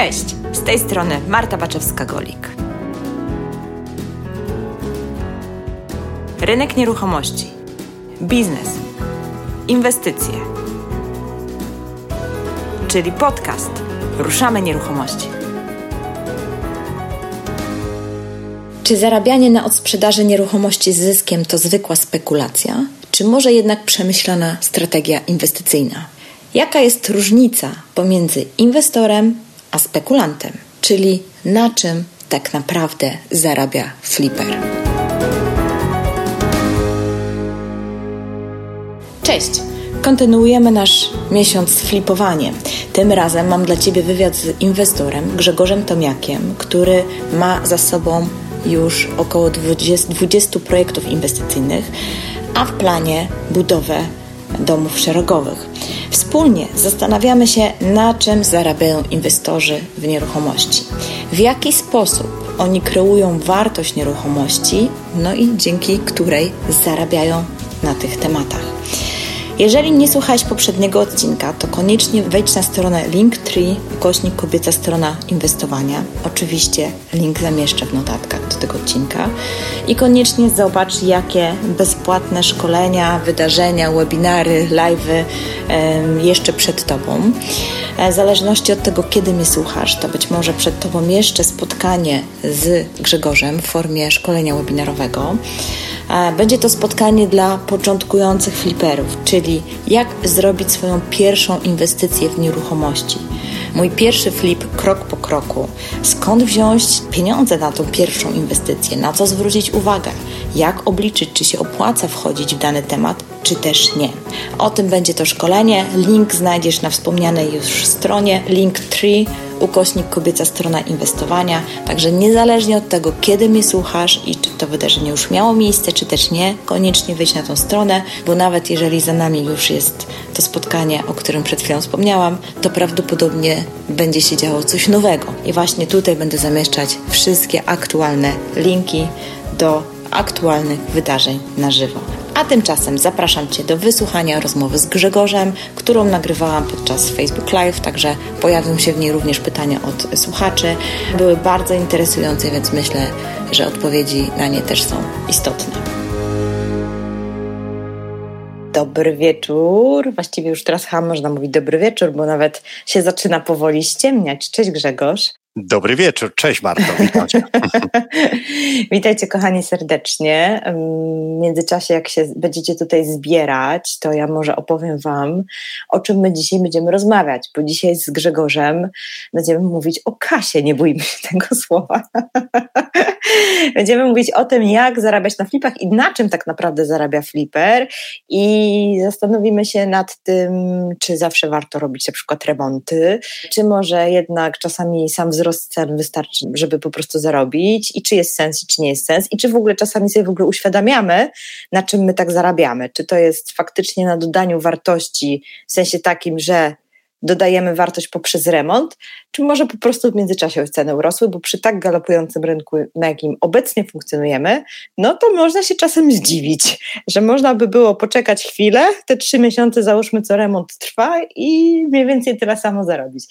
Cześć, z tej strony Marta Baczewska-Golik. Rynek nieruchomości, biznes, inwestycje, czyli podcast Ruszamy Nieruchomości. Czy zarabianie na odsprzedaży nieruchomości z zyskiem to zwykła spekulacja, czy może jednak przemyślana strategia inwestycyjna? Jaka jest różnica pomiędzy inwestorem a spekulantem, czyli na czym tak naprawdę zarabia flipper. Cześć! Kontynuujemy nasz miesiąc flipowanie. Tym razem mam dla Ciebie wywiad z inwestorem Grzegorzem Tomiakiem, który ma za sobą już około 20, 20 projektów inwestycyjnych, a w planie budowę domów szeregowych. Wspólnie zastanawiamy się, na czym zarabiają inwestorzy w nieruchomości, w jaki sposób oni kreują wartość nieruchomości, no i dzięki której zarabiają na tych tematach. Jeżeli nie słuchałeś poprzedniego odcinka, to koniecznie wejdź na stronę Linktree, kośnik kobieca strona inwestowania. Oczywiście link zamieszczę w notatkach do tego odcinka. I koniecznie zobacz, jakie bezpłatne szkolenia, wydarzenia, webinary, live'y jeszcze przed Tobą. E, w zależności od tego, kiedy mnie słuchasz, to być może przed Tobą jeszcze spotkanie z Grzegorzem w formie szkolenia webinarowego. E, będzie to spotkanie dla początkujących fliperów, czyli jak zrobić swoją pierwszą inwestycję w nieruchomości. Mój pierwszy flip krok po kroku. Skąd wziąć pieniądze na tą pierwszą inwestycję? Na co zwrócić uwagę? Jak obliczyć, czy się opłaca wchodzić w dany temat, czy też nie? O tym będzie to szkolenie. Link znajdziesz na wspomnianej już stronie Linktree ukośnik kobieca strona inwestowania. Także niezależnie od tego, kiedy mnie słuchasz i czy to wydarzenie już miało miejsce, czy też nie, koniecznie wejdź na tą stronę, bo nawet jeżeli za nami już jest to spotkanie, o którym przed chwilą wspomniałam, to prawdopodobnie będzie się działo coś nowego. I właśnie tutaj będę zamieszczać wszystkie aktualne linki do aktualnych wydarzeń na żywo. A tymczasem zapraszam Cię do wysłuchania rozmowy z Grzegorzem, którą nagrywałam podczas Facebook Live, także pojawią się w niej również pytania od słuchaczy. Były bardzo interesujące, więc myślę, że odpowiedzi na nie też są istotne. Dobry wieczór. Właściwie już teraz chyba można mówić dobry wieczór, bo nawet się zaczyna powoli ściemniać. Cześć Grzegorz. Dobry wieczór, cześć Marto, witajcie. witajcie kochani serdecznie. W międzyczasie jak się będziecie tutaj zbierać, to ja może opowiem Wam, o czym my dzisiaj będziemy rozmawiać, bo dzisiaj z Grzegorzem będziemy mówić o kasie, nie bójmy się tego słowa. będziemy mówić o tym, jak zarabiać na flipach i na czym tak naprawdę zarabia flipper i zastanowimy się nad tym, czy zawsze warto robić na przykład remonty, czy może jednak czasami sam wzrost cen wystarczy, żeby po prostu zarobić i czy jest sens i czy nie jest sens i czy w ogóle czasami sobie w ogóle uświadamiamy, na czym my tak zarabiamy. Czy to jest faktycznie na dodaniu wartości w sensie takim, że dodajemy wartość poprzez remont, czy może po prostu w międzyczasie ceny urosły, bo przy tak galopującym rynku, na jakim obecnie funkcjonujemy, no to można się czasem zdziwić, że można by było poczekać chwilę, te trzy miesiące załóżmy, co remont trwa i mniej więcej tyle samo zarobić.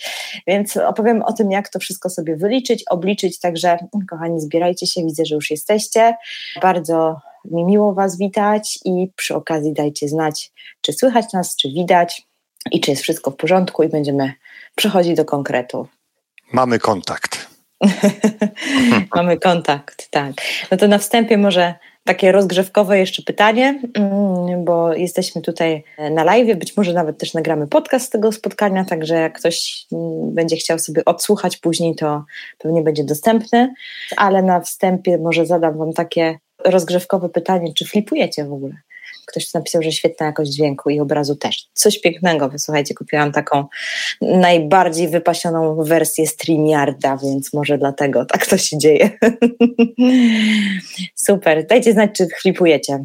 Więc opowiem o tym, jak to wszystko sobie wyliczyć, obliczyć, także kochani, zbierajcie się, widzę, że już jesteście. Bardzo mi miło Was witać i przy okazji dajcie znać, czy słychać nas, czy widać i czy jest wszystko w porządku i będziemy przechodzić do konkretu. Mamy kontakt. Mamy kontakt, tak. No to na wstępie może takie rozgrzewkowe jeszcze pytanie, mm, bo jesteśmy tutaj na live, być może nawet też nagramy podcast z tego spotkania, także jak ktoś mm, będzie chciał sobie odsłuchać później, to pewnie będzie dostępny, ale na wstępie może zadam Wam takie rozgrzewkowe pytanie, czy flipujecie w ogóle? Ktoś napisał, że świetna jakość dźwięku i obrazu też. Coś pięknego. Wysłuchajcie, kupiłam taką najbardziej wypasioną wersję StreamYarda, więc może dlatego tak to się dzieje. Super. Dajcie znać, czy flipujecie.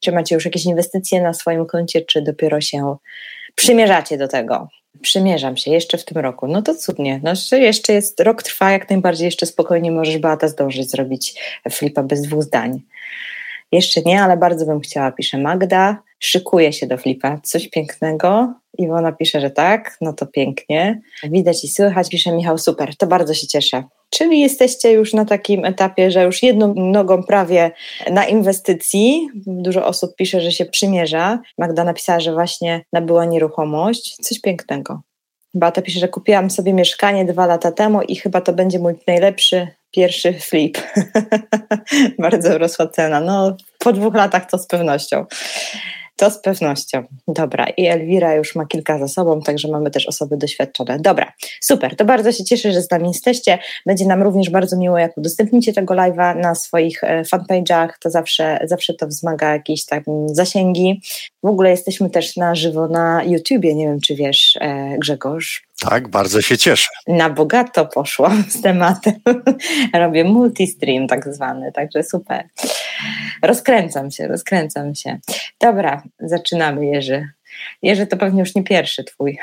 Czy macie już jakieś inwestycje na swoim koncie, czy dopiero się przymierzacie do tego? Przymierzam się jeszcze w tym roku. No to cudnie. No, jeszcze jest, rok trwa, jak najbardziej jeszcze spokojnie możesz Beata zdążyć zrobić flipa bez dwóch zdań. Jeszcze nie, ale bardzo bym chciała, pisze Magda. Szykuje się do flipa. Coś pięknego. Iwona pisze, że tak, no to pięknie. Widać i słychać, pisze Michał, super, to bardzo się cieszę. Czyli jesteście już na takim etapie, że już jedną nogą prawie na inwestycji. Dużo osób pisze, że się przymierza. Magda napisała, że właśnie nabyła nieruchomość. Coś pięknego. Beata pisze, że kupiłam sobie mieszkanie dwa lata temu i chyba to będzie mój najlepszy pierwszy flip. Bardzo rosła cena. No, po dwóch latach to z pewnością. To z pewnością. Dobra, i Elwira już ma kilka za sobą, także mamy też osoby doświadczone. Dobra, super, to bardzo się cieszę, że z nami jesteście. Będzie nam również bardzo miło, jak udostępnicie tego live'a na swoich e, fanpage'ach, to zawsze, zawsze to wzmaga jakieś tam zasięgi. W ogóle jesteśmy też na żywo na YouTubie, nie wiem czy wiesz e, Grzegorz. Tak, bardzo się cieszę. Na bogato poszłam z tematem. Robię multistream tak zwany, także super. Rozkręcam się, rozkręcam się. Dobra, zaczynamy Jerzy. Jerzy to pewnie już nie pierwszy twój,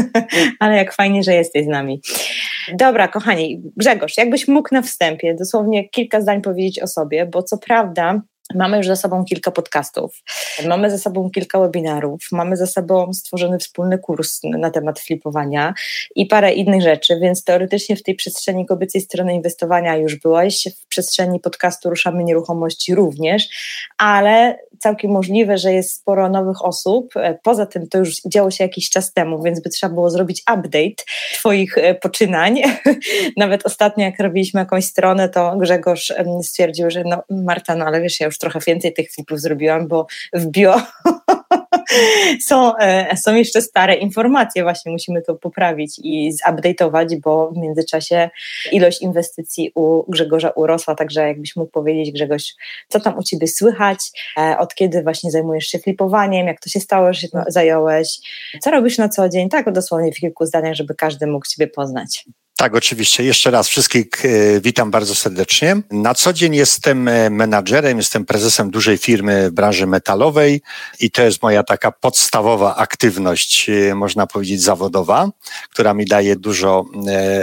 ale jak fajnie, że jesteś z nami. Dobra, kochani, Grzegorz, jakbyś mógł na wstępie dosłownie kilka zdań powiedzieć o sobie, bo co prawda Mamy już za sobą kilka podcastów, mamy za sobą kilka webinarów, mamy za sobą stworzony wspólny kurs na temat flipowania i parę innych rzeczy, więc teoretycznie w tej przestrzeni kobiecej strony inwestowania już byłeś, w przestrzeni podcastu Ruszamy Nieruchomości również, ale całkiem możliwe, że jest sporo nowych osób. Poza tym to już działo się jakiś czas temu, więc by trzeba było zrobić update Twoich e, poczynań. Nawet ostatnio, jak robiliśmy jakąś stronę, to Grzegorz stwierdził, że no Marta, no ale wiesz, ja już już trochę więcej tych flipów zrobiłam, bo w bio są, e, są jeszcze stare informacje, właśnie musimy to poprawić i zupdate'ować, bo w międzyczasie ilość inwestycji u Grzegorza urosła, także jakbyś mógł powiedzieć Grzegorz, co tam u Ciebie słychać, e, od kiedy właśnie zajmujesz się flipowaniem, jak to się stało, że się zająłeś, co robisz na co dzień, tak dosłownie w kilku zdaniach, żeby każdy mógł Ciebie poznać. Tak, oczywiście. Jeszcze raz wszystkich e, witam bardzo serdecznie. Na co dzień jestem e, menadżerem, jestem prezesem dużej firmy w branży metalowej i to jest moja taka podstawowa aktywność, e, można powiedzieć zawodowa, która mi daje dużo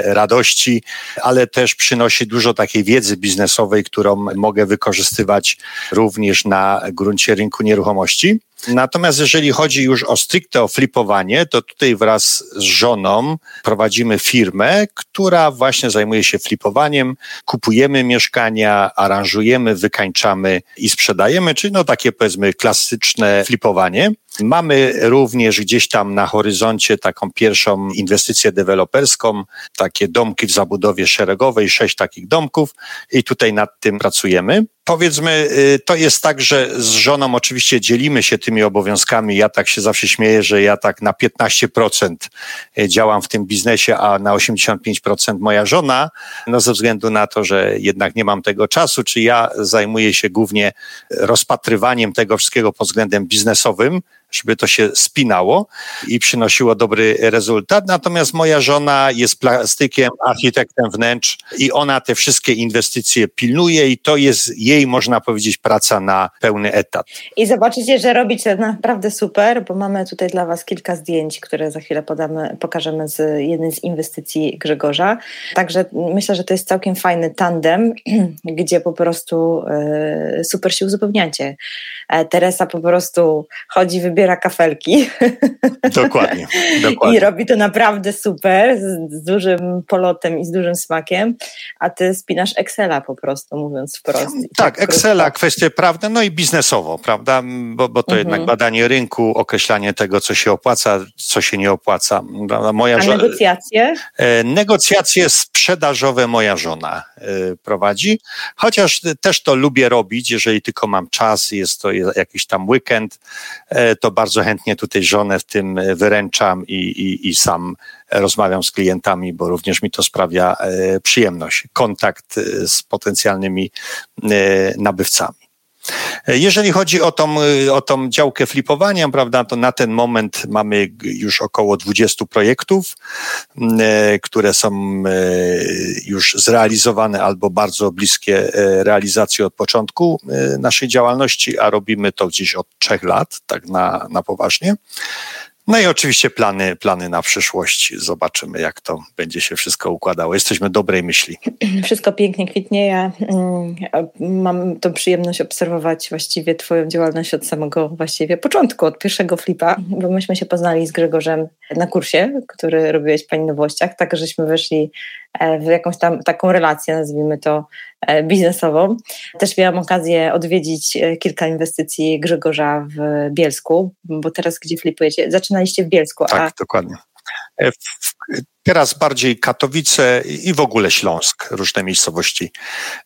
radości, ale też przynosi dużo takiej wiedzy biznesowej, którą mogę wykorzystywać również na gruncie rynku nieruchomości. Natomiast jeżeli chodzi już o stricte o flipowanie, to tutaj wraz z żoną prowadzimy firmę, która właśnie zajmuje się flipowaniem. Kupujemy mieszkania, aranżujemy, wykańczamy i sprzedajemy, czyli no takie powiedzmy klasyczne flipowanie. Mamy również gdzieś tam na horyzoncie taką pierwszą inwestycję deweloperską, takie domki w zabudowie szeregowej, sześć takich domków i tutaj nad tym pracujemy. Powiedzmy, y, to jest tak, że z żoną oczywiście dzielimy się tymi obowiązkami. Ja tak się zawsze śmieję, że ja tak na 15% y, działam w tym biznesie, a na 85% moja żona, no ze względu na to, że jednak nie mam tego czasu, czy ja zajmuję się głównie rozpatrywaniem tego wszystkiego pod względem biznesowym, żeby to się spinało i przynosiło dobry rezultat. Natomiast moja żona jest plastykiem, architektem wnętrz i ona te wszystkie inwestycje pilnuje i to jest jej, można powiedzieć, praca na pełny etat. I zobaczycie, że robicie naprawdę super, bo mamy tutaj dla Was kilka zdjęć, które za chwilę podamy, pokażemy z jednej z inwestycji Grzegorza. Także myślę, że to jest całkiem fajny tandem, gdzie po prostu y, super się uzupełniacie. E, Teresa po prostu chodzi, wybiera zbiera kafelki. Dokładnie, dokładnie. I robi to naprawdę super, z, z, dużym polotem i z dużym smakiem, a ty spinasz Excela po prostu, mówiąc wprost. Tak, tak Excela, kwestie prawne, no i biznesowo, prawda, bo, bo to mhm. jednak badanie rynku, określanie tego, co się opłaca, co się nie opłaca. Moja a negocjacje? E, negocjacje sprzedażowe moja żona e, prowadzi, chociaż też to lubię robić, jeżeli tylko mam czas, jest to jakiś tam weekend, e, to bardzo chętnie tutaj żonę w tym wyręczam i, i, i sam rozmawiam z klientami, bo również mi to sprawia e, przyjemność, kontakt e, z potencjalnymi e, nabywcami. Jeżeli chodzi o tą, o tą działkę flipowania, prawda, to na ten moment mamy już około 20 projektów, które są już zrealizowane albo bardzo bliskie realizacji od początku naszej działalności, a robimy to gdzieś od trzech lat, tak na, na poważnie. No i oczywiście plany, plany na przyszłość. Zobaczymy, jak to będzie się wszystko układało. Jesteśmy dobrej myśli. Wszystko pięknie kwitnie. Ja mm, mam tą przyjemność obserwować właściwie Twoją działalność od samego właściwie początku, od pierwszego flipa, bo myśmy się poznali z Grzegorzem na kursie, który robiłeś Pani Nowościach, tak żeśmy weszli e, w jakąś tam taką relację, nazwijmy to biznesową. Też miałam okazję odwiedzić e, kilka inwestycji Grzegorza w Bielsku, bo teraz gdzie flipujecie? Zaczynaliście w Bielsku. Tak, a... dokładnie. Teraz bardziej Katowice i w ogóle Śląsk, różne miejscowości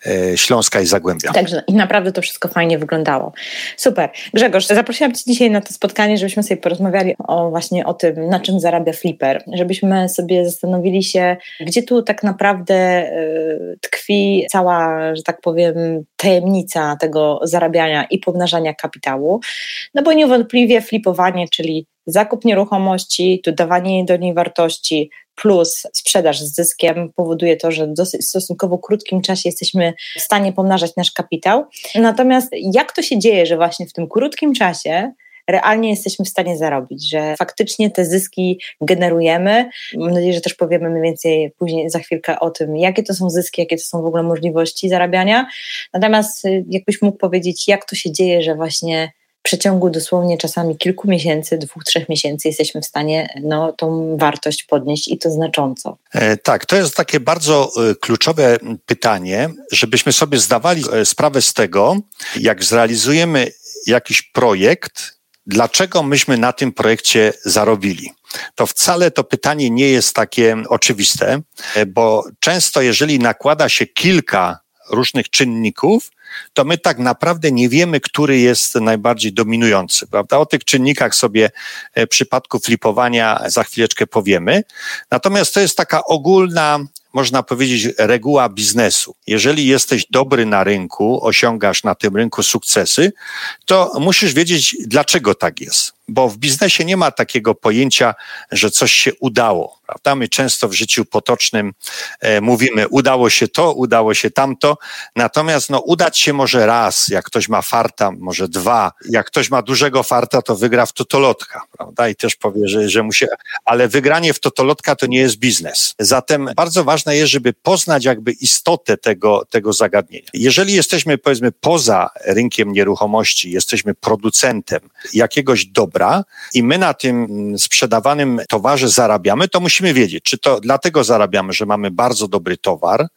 e, Śląska i Zagłębia. Także i naprawdę to wszystko fajnie wyglądało. Super. Grzegorz, zaprosiłam Cię dzisiaj na to spotkanie, żebyśmy sobie porozmawiali o właśnie o tym, na czym zarabia Flipper, żebyśmy sobie zastanowili się, gdzie tu tak naprawdę e, tkwi cała, że tak powiem, tajemnica tego zarabiania i pomnażania kapitału. No bo niewątpliwie flipowanie, czyli zakup nieruchomości, dodawanie do niej wartości, plus sprzedaż z zyskiem powoduje to, że w stosunkowo krótkim czasie jesteśmy w stanie pomnażać nasz kapitał. Natomiast jak to się dzieje, że właśnie w tym krótkim czasie realnie jesteśmy w stanie zarobić, że faktycznie te zyski generujemy. Mam nadzieję, że też powiemy mniej więcej później za chwilkę o tym, jakie to są zyski, jakie to są w ogóle możliwości zarabiania. Natomiast y, jakbyś mógł powiedzieć, jak to się dzieje, że właśnie przeciągu dosłownie czasami kilku miesięcy, dwóch, trzech miesięcy jesteśmy w stanie no, tą wartość podnieść i to znacząco. E, tak, to jest takie bardzo e, kluczowe pytanie, żebyśmy sobie zdawali e, sprawę z tego, jak zrealizujemy jakiś projekt, dlaczego myśmy na tym projekcie zarobili. To wcale to pytanie nie jest takie oczywiste, bo często jeżeli nakłada się kilka różnych czynników, to my tak naprawdę nie wiemy, który jest najbardziej dominujący, prawda? O tych czynnikach sobie e, przypadku flipowania za chwileczkę powiemy. Natomiast to jest taka ogólna można powiedzieć, reguła biznesu. Jeżeli jesteś dobry na rynku, osiągasz na tym rynku sukcesy, to musisz wiedzieć, dlaczego tak jest bo w biznesie nie ma takiego pojęcia, że coś się udało. Prawda? My często w życiu potocznym e, mówimy, udało się to, udało się tamto, natomiast no, udać się może raz, jak ktoś ma farta, może dwa, jak ktoś ma dużego farta, to wygra w totolotka, prawda? I też powie, że, że mu się, ale wygranie w totolotka to nie jest biznes. Zatem bardzo ważne jest, żeby poznać jakby istotę tego, tego zagadnienia. Jeżeli jesteśmy, powiedzmy, poza rynkiem nieruchomości, jesteśmy producentem jakiegoś dobra, dobra i my na tym sprzedawanym towarze zarabiamy, to musimy wiedzieć, czy to dlatego zarabiamy, że mamy bardzo dobry towar,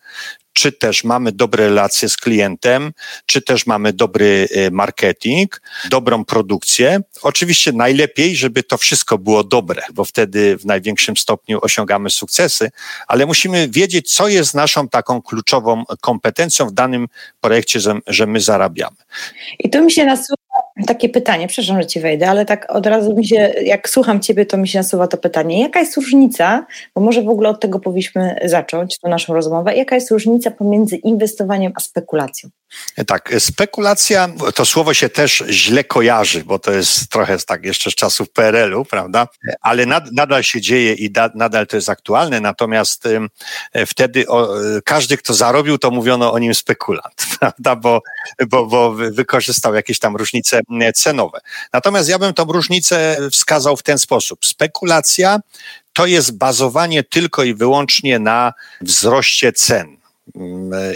czy też mamy dobre relacje z klientem, czy też mamy dobry e, marketing, dobrą produkcję. Oczywiście najlepiej, żeby to wszystko było dobre, bo wtedy w największym stopniu osiągamy sukcesy, ale musimy wiedzieć, co jest naszą taką kluczową kompetencją w danym projekcie, że my zarabiamy. I tu mi się nasuwa takie pytanie, przepraszam, że ci wejdę, ale tak od razu mi się, jak słucham ciebie, to mi się nasuwa to pytanie. Jaka jest różnica, bo może w ogóle od tego powinniśmy zacząć tę naszą rozmowę, jaka jest różnica pomiędzy inwestowaniem a spekulacją? Tak, spekulacja, to słowo się też źle kojarzy, bo to jest trochę tak jeszcze z czasów PRL-u, prawda? Ale nad, nadal się dzieje i da, nadal to jest aktualne, natomiast y, wtedy o, każdy, kto zarobił, to mówiono o nim spekulant, prawda? Bo, bo, bo wykorzystał jakieś tam różnice cenowe. Natomiast ja bym tą różnicę wskazał w ten sposób. Spekulacja to jest bazowanie tylko i wyłącznie na wzroście cen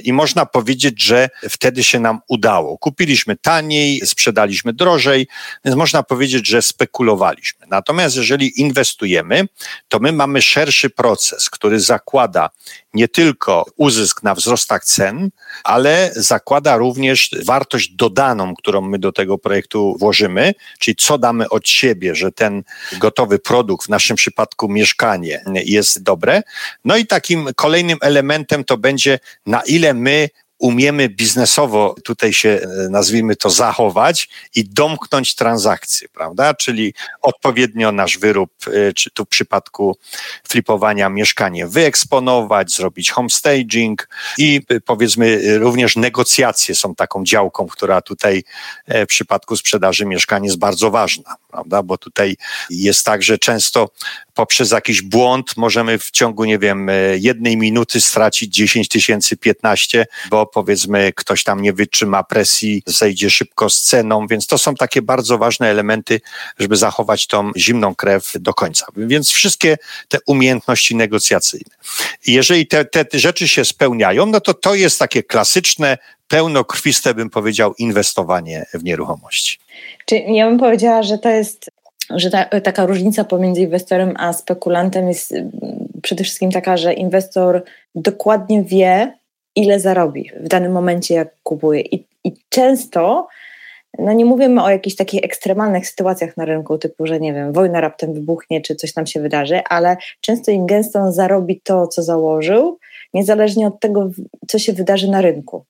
i można powiedzieć, że wtedy się nam udało. Kupiliśmy taniej, sprzedaliśmy drożej, więc można powiedzieć, że spekulowaliśmy. Natomiast jeżeli inwestujemy, to my mamy szerszy proces, który zakłada nie tylko uzysk na wzrostach cen, ale zakłada również wartość dodaną, którą my do tego projektu włożymy, czyli co damy od siebie, że ten gotowy produkt, w naszym przypadku mieszkanie, jest dobre. No i takim kolejnym elementem to będzie, na ile my umiemy biznesowo tutaj się, e, nazwijmy to, zachować i domknąć transakcję, prawda? Czyli odpowiednio nasz wyrób, e, czy tu w przypadku flipowania mieszkanie wyeksponować, zrobić homestaging i e, powiedzmy również negocjacje są taką działką, która tutaj w przypadku sprzedaży mieszkania jest bardzo ważna, prawda? Bo tutaj jest tak, że często poprzez jakiś błąd możemy w ciągu, nie wiem, jednej minuty stracić 10 tysięcy, 15, bo powiedzmy ktoś tam nie wytrzyma presji, zejdzie szybko z ceną, więc to są takie bardzo ważne elementy, żeby zachować tą zimną krew do końca. Więc wszystkie te umiejętności negocjacyjne. Jeżeli te, te rzeczy się spełniają, no to to jest takie klasyczne, pełnokrwiste, bym powiedział, inwestowanie w nieruchomości. Czy ja bym powiedziała, że to jest że ta, taka różnica pomiędzy inwestorem a spekulantem jest mm, przede wszystkim taka, że inwestor dokładnie wie, ile zarobi w danym momencie, jak kupuje. I, i często, no nie mówimy o jakichś takich ekstremalnych sytuacjach na rynku, typu, że nie wiem, wojna raptem wybuchnie, czy coś tam się wydarzy, ale często im gęsto zarobi to, co założył, niezależnie od tego, co się wydarzy na rynku.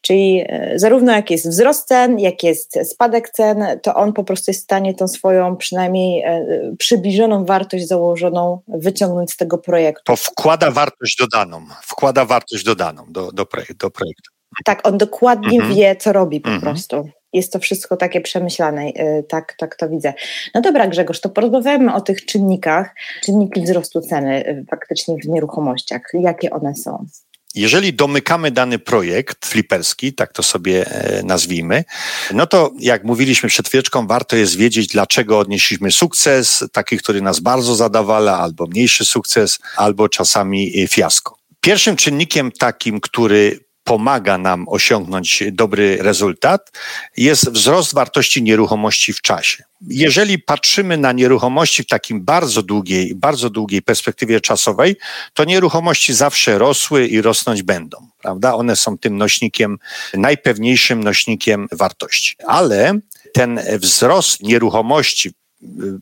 Czyli e, zarówno jak jest wzrost cen, jak jest spadek cen, to on po prostu jest w stanie tą swoją przynajmniej e, przybliżoną wartość założoną wyciągnąć z tego projektu. To wkłada wartość dodaną, wkłada wartość dodaną do, do, do projektu. Tak, on dokładnie mhm. wie, co robi po mhm. prostu. Jest to wszystko takie przemyślane, e, tak, tak to widzę. No dobra, Grzegorz, to porozmawiamy o tych czynnikach, czynniki wzrostu ceny faktycznie w nieruchomościach. Jakie one są? Jeżeli domykamy dany projekt fliperski, tak to sobie e, nazwijmy, no to jak mówiliśmy przed chwileczką, warto jest wiedzieć, dlaczego odnieśliśmy sukces, taki, który nas bardzo zadawala, albo mniejszy sukces, albo czasami fiasko. Pierwszym czynnikiem takim, który pomaga nam osiągnąć dobry rezultat, jest wzrost wartości nieruchomości w czasie. Jeżeli patrzymy na nieruchomości w takim bardzo długiej, bardzo długiej perspektywie czasowej, to nieruchomości zawsze rosły i rosnąć będą, prawda? One są tym nośnikiem, najpewniejszym nośnikiem wartości. Ale ten wzrost nieruchomości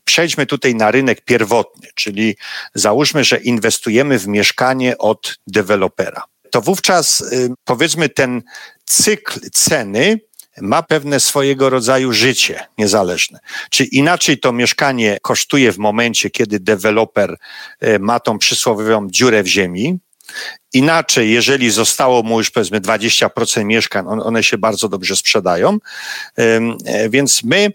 przejdźmy tutaj na rynek pierwotny, czyli załóżmy, że inwestujemy w mieszkanie od dewelopera to wówczas y, powiedzmy ten cykl ceny ma pewne swojego rodzaju życie niezależne. Czy inaczej to mieszkanie kosztuje w momencie, kiedy deweloper y, ma tą przysłowiową dziurę w ziemi, Inaczej, jeżeli zostało mu już powiedzmy 20% mieszkań, one się bardzo dobrze sprzedają. E, więc my, e,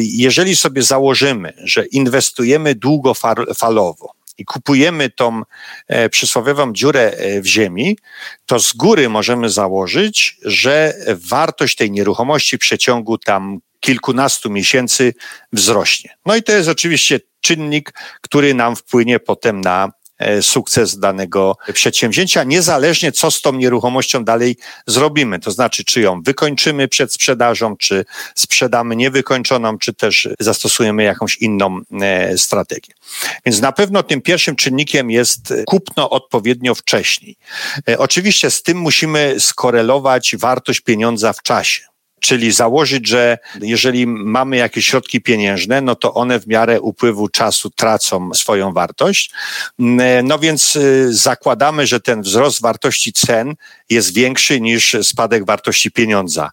jeżeli sobie założymy, że inwestujemy długofalowo, i kupujemy tą e, przysłowiową dziurę e, w ziemi, to z góry możemy założyć, że wartość tej nieruchomości w przeciągu tam kilkunastu miesięcy wzrośnie. No i to jest oczywiście czynnik, który nam wpłynie potem na sukces danego przedsięwzięcia, niezależnie co z tą nieruchomością dalej zrobimy. To znaczy, czy ją wykończymy przed sprzedażą, czy sprzedamy niewykończoną, czy też zastosujemy jakąś inną e, strategię. Więc na pewno tym pierwszym czynnikiem jest kupno odpowiednio wcześniej. E, oczywiście z tym musimy skorelować wartość pieniądza w czasie. Czyli założyć, że jeżeli mamy jakieś środki pieniężne, no to one w miarę upływu czasu tracą swoją wartość. No więc y, zakładamy, że ten wzrost wartości cen jest większy niż spadek wartości pieniądza.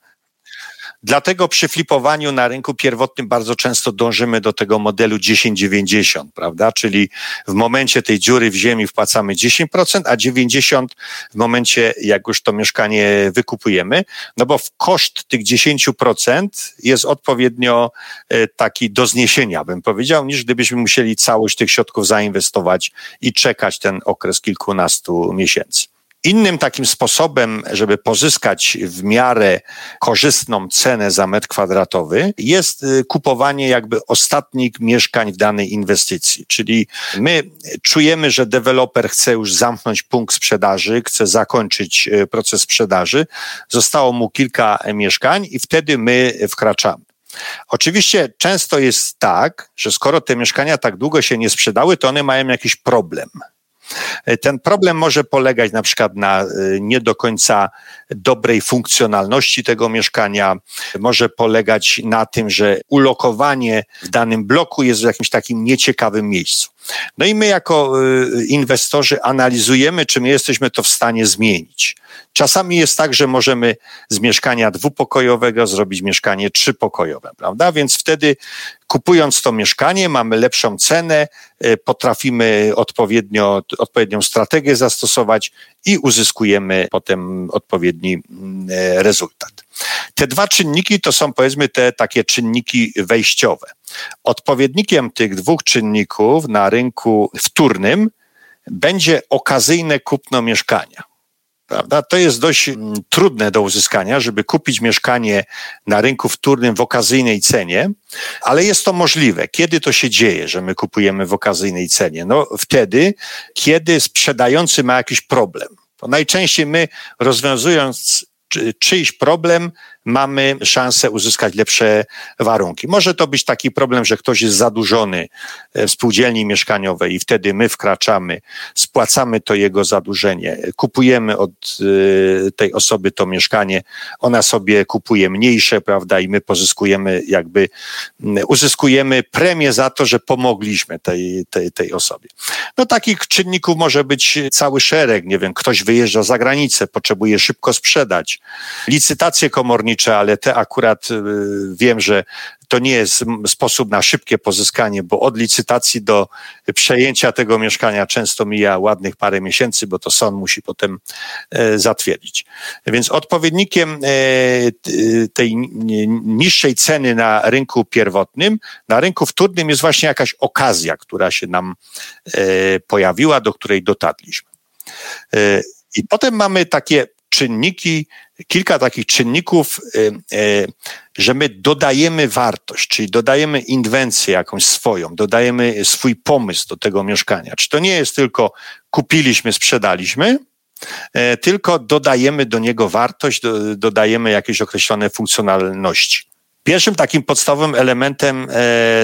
Dlatego przy flipowaniu na rynku pierwotnym bardzo często dążymy do tego modelu 10-90, prawda? Czyli w momencie tej dziury w ziemi wpłacamy 10%, a 90% w momencie, jak już to mieszkanie wykupujemy, no bo w koszt tych 10% jest odpowiednio e, taki do zniesienia, bym powiedział, niż gdybyśmy musieli całość tych środków zainwestować i czekać ten okres kilkunastu miesięcy. Innym takim sposobem, żeby pozyskać w miarę korzystną cenę za metr kwadratowy, jest y, kupowanie jakby ostatnich mieszkań w danej inwestycji. Czyli my czujemy, że deweloper chce już zamknąć punkt sprzedaży, chce zakończyć y, proces sprzedaży. Zostało mu kilka mieszkań i wtedy my wkraczamy. Oczywiście często jest tak, że skoro te mieszkania tak długo się nie sprzedały, to one mają jakiś problem. Ten problem może polegać na przykład na y, nie do końca dobrej funkcjonalności tego mieszkania, może polegać na tym, że ulokowanie w danym bloku jest w jakimś takim nieciekawym miejscu. No i my jako y, inwestorzy analizujemy, czy my jesteśmy to w stanie zmienić. Czasami jest tak, że możemy z mieszkania dwupokojowego zrobić mieszkanie trzypokojowe, prawda? Więc wtedy kupując to mieszkanie mamy lepszą cenę, y, potrafimy odpowiednio, odpowiednią strategię zastosować i uzyskujemy potem odpowiedni mm, e, rezultat. Te dwa czynniki to są powiedzmy te takie czynniki wejściowe. Odpowiednikiem tych dwóch czynników na rynku wtórnym będzie okazyjne kupno mieszkania. Prawda? To jest dość mm, trudne do uzyskania, żeby kupić mieszkanie na rynku wtórnym w okazyjnej cenie, ale jest to możliwe. Kiedy to się dzieje, że my kupujemy w okazyjnej cenie? No wtedy, kiedy sprzedający ma jakiś problem. To najczęściej my rozwiązując czyjś problem, mamy szansę uzyskać lepsze warunki. Może to być taki problem, że ktoś jest zadłużony w spółdzielni mieszkaniowej i wtedy my wkraczamy, spłacamy to jego zadłużenie, kupujemy od y, tej osoby to mieszkanie, ona sobie kupuje mniejsze, prawda, i my pozyskujemy jakby, uzyskujemy premię za to, że pomogliśmy tej, tej, tej osobie. No takich czynników może być cały szereg, nie wiem, ktoś wyjeżdża za granicę, potrzebuje szybko sprzedać, licytacje komornicze, ale te akurat y, wiem, że to nie jest sposób na szybkie pozyskanie, bo od licytacji do przejęcia tego mieszkania często mija ładnych parę miesięcy, bo to sąd musi potem e, zatwierdzić. Więc odpowiednikiem e, tej niższej ceny na rynku pierwotnym, na rynku wtórnym jest właśnie jakaś okazja, która się nam e, pojawiła, do której dotarliśmy. I potem mamy takie czynniki, kilka takich czynników, y, y, że my dodajemy wartość, czyli dodajemy inwencję jakąś swoją, dodajemy swój pomysł do tego mieszkania. Czy to nie jest tylko kupiliśmy, sprzedaliśmy, y, tylko dodajemy do niego wartość, dodajemy jakieś określone funkcjonalności. Pierwszym takim podstawowym elementem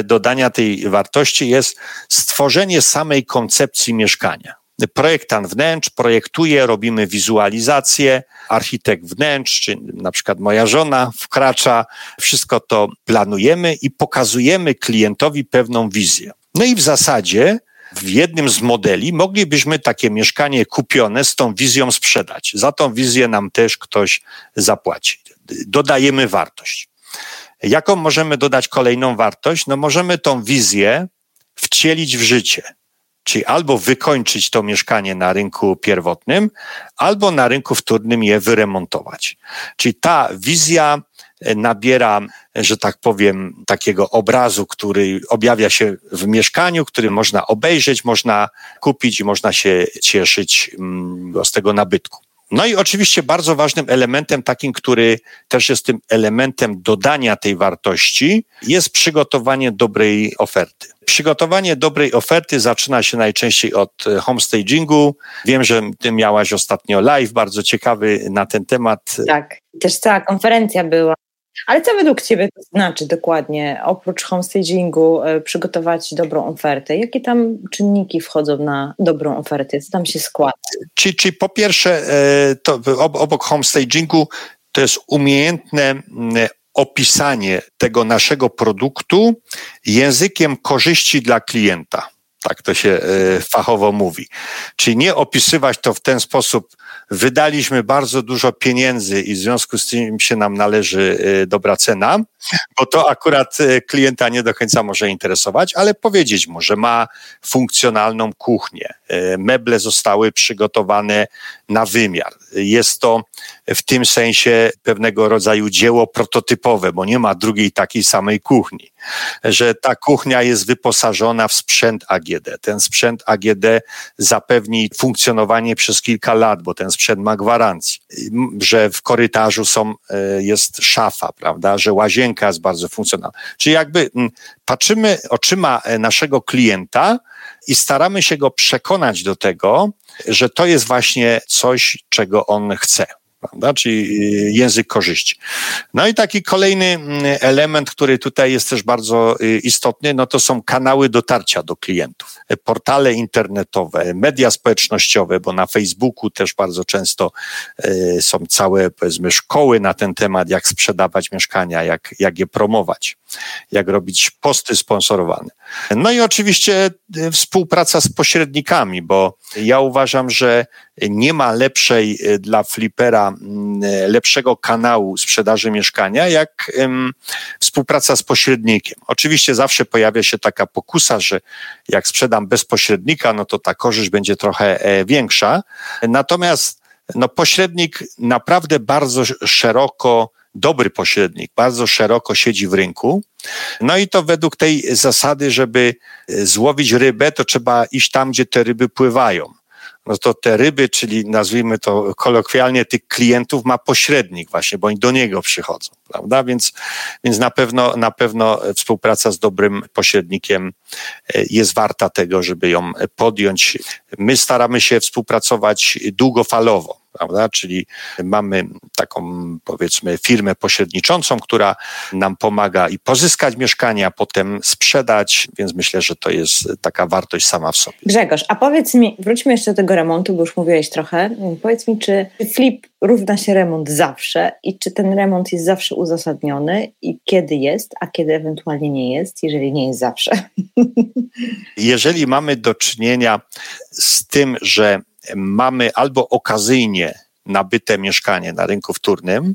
dodania tej wartości jest stworzenie samej koncepcji mieszkania projektant wnętrz projektuje, robimy wizualizację, architekt wnętrz, czy na przykład moja żona wkracza, wszystko to planujemy i pokazujemy klientowi pewną wizję. No i w zasadzie w jednym z modeli moglibyśmy takie mieszkanie kupione z tą wizją sprzedać. Za tą wizję nam też ktoś zapłaci. Dodajemy wartość. Jaką możemy dodać kolejną wartość? No możemy tą wizję wcielić w życie. Czyli albo wykończyć to mieszkanie na rynku pierwotnym, albo na rynku wtórnym je wyremontować. Czyli ta wizja e, nabiera, że tak powiem, takiego obrazu, który objawia się w mieszkaniu, który można obejrzeć, można kupić i można się cieszyć mm, z tego nabytku. No i oczywiście bardzo ważnym elementem, takim, który też jest tym elementem dodania tej wartości, jest przygotowanie dobrej oferty. Przygotowanie dobrej oferty zaczyna się najczęściej od e, homestagingu. Wiem, że ty miałaś ostatnio live, bardzo ciekawy na ten temat. Tak, też cała konferencja była. Ale co według Ciebie to znaczy dokładnie, oprócz homestagingu, e, przygotować dobrą ofertę? Jakie tam czynniki wchodzą na dobrą ofertę? Co tam się składa? Czyli, czyli po pierwsze, e, to obok homestagingu to jest umiejętne opisanie tego naszego produktu językiem korzyści dla klienta. Tak to się e, fachowo mówi. Czyli nie opisywać to w ten sposób, wydaliśmy bardzo dużo pieniędzy i w związku z tym się nam należy e, dobra cena, bo to akurat e, klienta nie do końca może interesować, ale powiedzieć mu, że ma funkcjonalną kuchnię. Meble zostały przygotowane na wymiar. Jest to w tym sensie pewnego rodzaju dzieło prototypowe, bo nie ma drugiej takiej samej kuchni. Że ta kuchnia jest wyposażona w sprzęt AGD. Ten sprzęt AGD zapewni funkcjonowanie przez kilka lat, bo ten sprzęt ma gwarancję. Że w korytarzu są, e, jest szafa, prawda? Że łazienka jest bardzo funkcjonalna. Czyli jakby patrzymy oczyma e, naszego klienta i staramy się go przekonać do tego, że to jest właśnie coś, czego on chce prawda? czyli y, język korzyści. No i taki kolejny mm, element, który tutaj jest też bardzo y, istotny, no to są kanały dotarcia do klientów. Portale internetowe, media społecznościowe, bo na Facebooku też bardzo często y, są całe, powiedzmy, szkoły na ten temat, jak sprzedawać mieszkania, jak, jak je promować, jak robić posty sponsorowane. No i oczywiście współpraca z pośrednikami, bo ja uważam, że nie ma lepszej e, dla flipera, mm, lepszego kanału sprzedaży mieszkania, jak współpraca z pośrednikiem. Oczywiście zawsze pojawia się taka pokusa, że jak sprzedam bez pośrednika, no to ta korzyść będzie trochę e, większa. Natomiast no, pośrednik naprawdę bardzo szeroko dobry pośrednik, bardzo szeroko siedzi w rynku. No i to według tej zasady, żeby złowić rybę, to trzeba iść tam, gdzie te ryby pływają no to te ryby, czyli nazwijmy to kolokwialnie, tych klientów ma pośrednik właśnie, bo oni do niego przychodzą, prawda? Więc, więc na pewno, na pewno współpraca z dobrym pośrednikiem e, jest warta tego, żeby ją podjąć. My staramy się współpracować długofalowo prawda? Czyli mamy taką, powiedzmy, firmę pośredniczącą, która nam pomaga i pozyskać mieszkanie, a potem sprzedać, więc myślę, że to jest taka wartość sama w sobie. Grzegorz, a powiedz mi, wróćmy jeszcze do tego remontu, bo już mówiłeś trochę. Powiedz mi, czy flip równa się remont zawsze i czy ten remont jest zawsze uzasadniony i kiedy jest, a kiedy ewentualnie nie jest, jeżeli nie jest zawsze? Jeżeli mamy do czynienia z tym, że mamy albo okazyjnie nabyte mieszkanie na rynku wtórnym,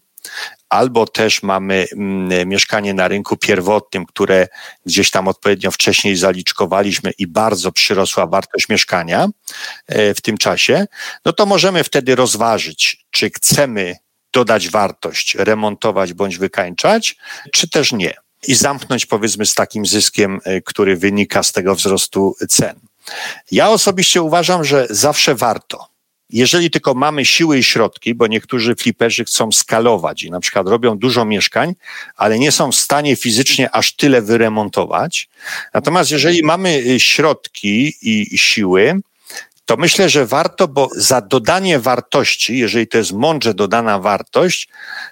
albo też mamy mm, mieszkanie na rynku pierwotnym, które gdzieś tam odpowiednio wcześniej zaliczkowaliśmy i bardzo przyrosła wartość mieszkania e, w tym czasie, no to możemy wtedy rozważyć, czy chcemy dodać wartość, remontować bądź wykańczać, czy też nie. I zamknąć powiedzmy z takim zyskiem, e, który wynika z tego wzrostu cen. Ja osobiście uważam, że zawsze warto. Jeżeli tylko mamy siły i środki, bo niektórzy fliperzy chcą skalować i na przykład robią dużo mieszkań, ale nie są w stanie fizycznie aż tyle wyremontować. Natomiast jeżeli mamy y, środki i siły, to myślę, że warto, bo za dodanie wartości, jeżeli to jest mądrze dodana wartość,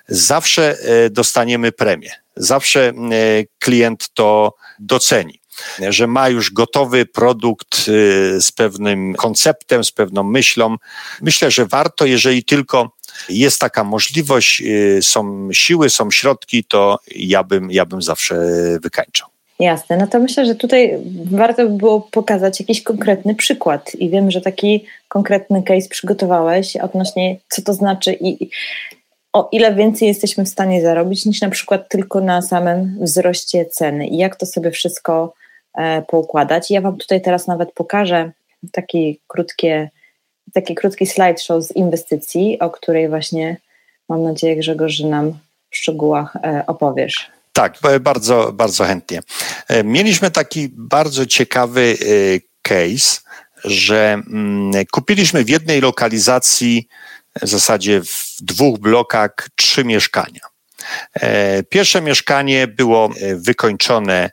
zawsze y, dostaniemy premię. Zawsze y, klient to doceni że ma już gotowy produkt y, z pewnym konceptem, z pewną myślą. Myślę, że warto, jeżeli tylko jest taka możliwość, y, są siły, są środki, to ja bym, ja bym zawsze wykańczał. Jasne, no to myślę, że tutaj warto by było pokazać jakiś konkretny przykład i wiem, że taki konkretny case przygotowałeś odnośnie co to znaczy i o ile więcej jesteśmy w stanie zarobić niż na przykład tylko na samym wzroście ceny i jak to sobie wszystko E, poukładać. Ja Wam tutaj teraz nawet pokażę taki krótkie, taki krótki slideshow z inwestycji, o której właśnie mam nadzieję, Grzegorz, że nam w szczegółach e, opowiesz. Tak, bardzo, bardzo chętnie. E, mieliśmy taki bardzo ciekawy case, że mm, kupiliśmy w jednej lokalizacji, w zasadzie w dwóch blokach, trzy mieszkania. Pierwsze mieszkanie było wykończone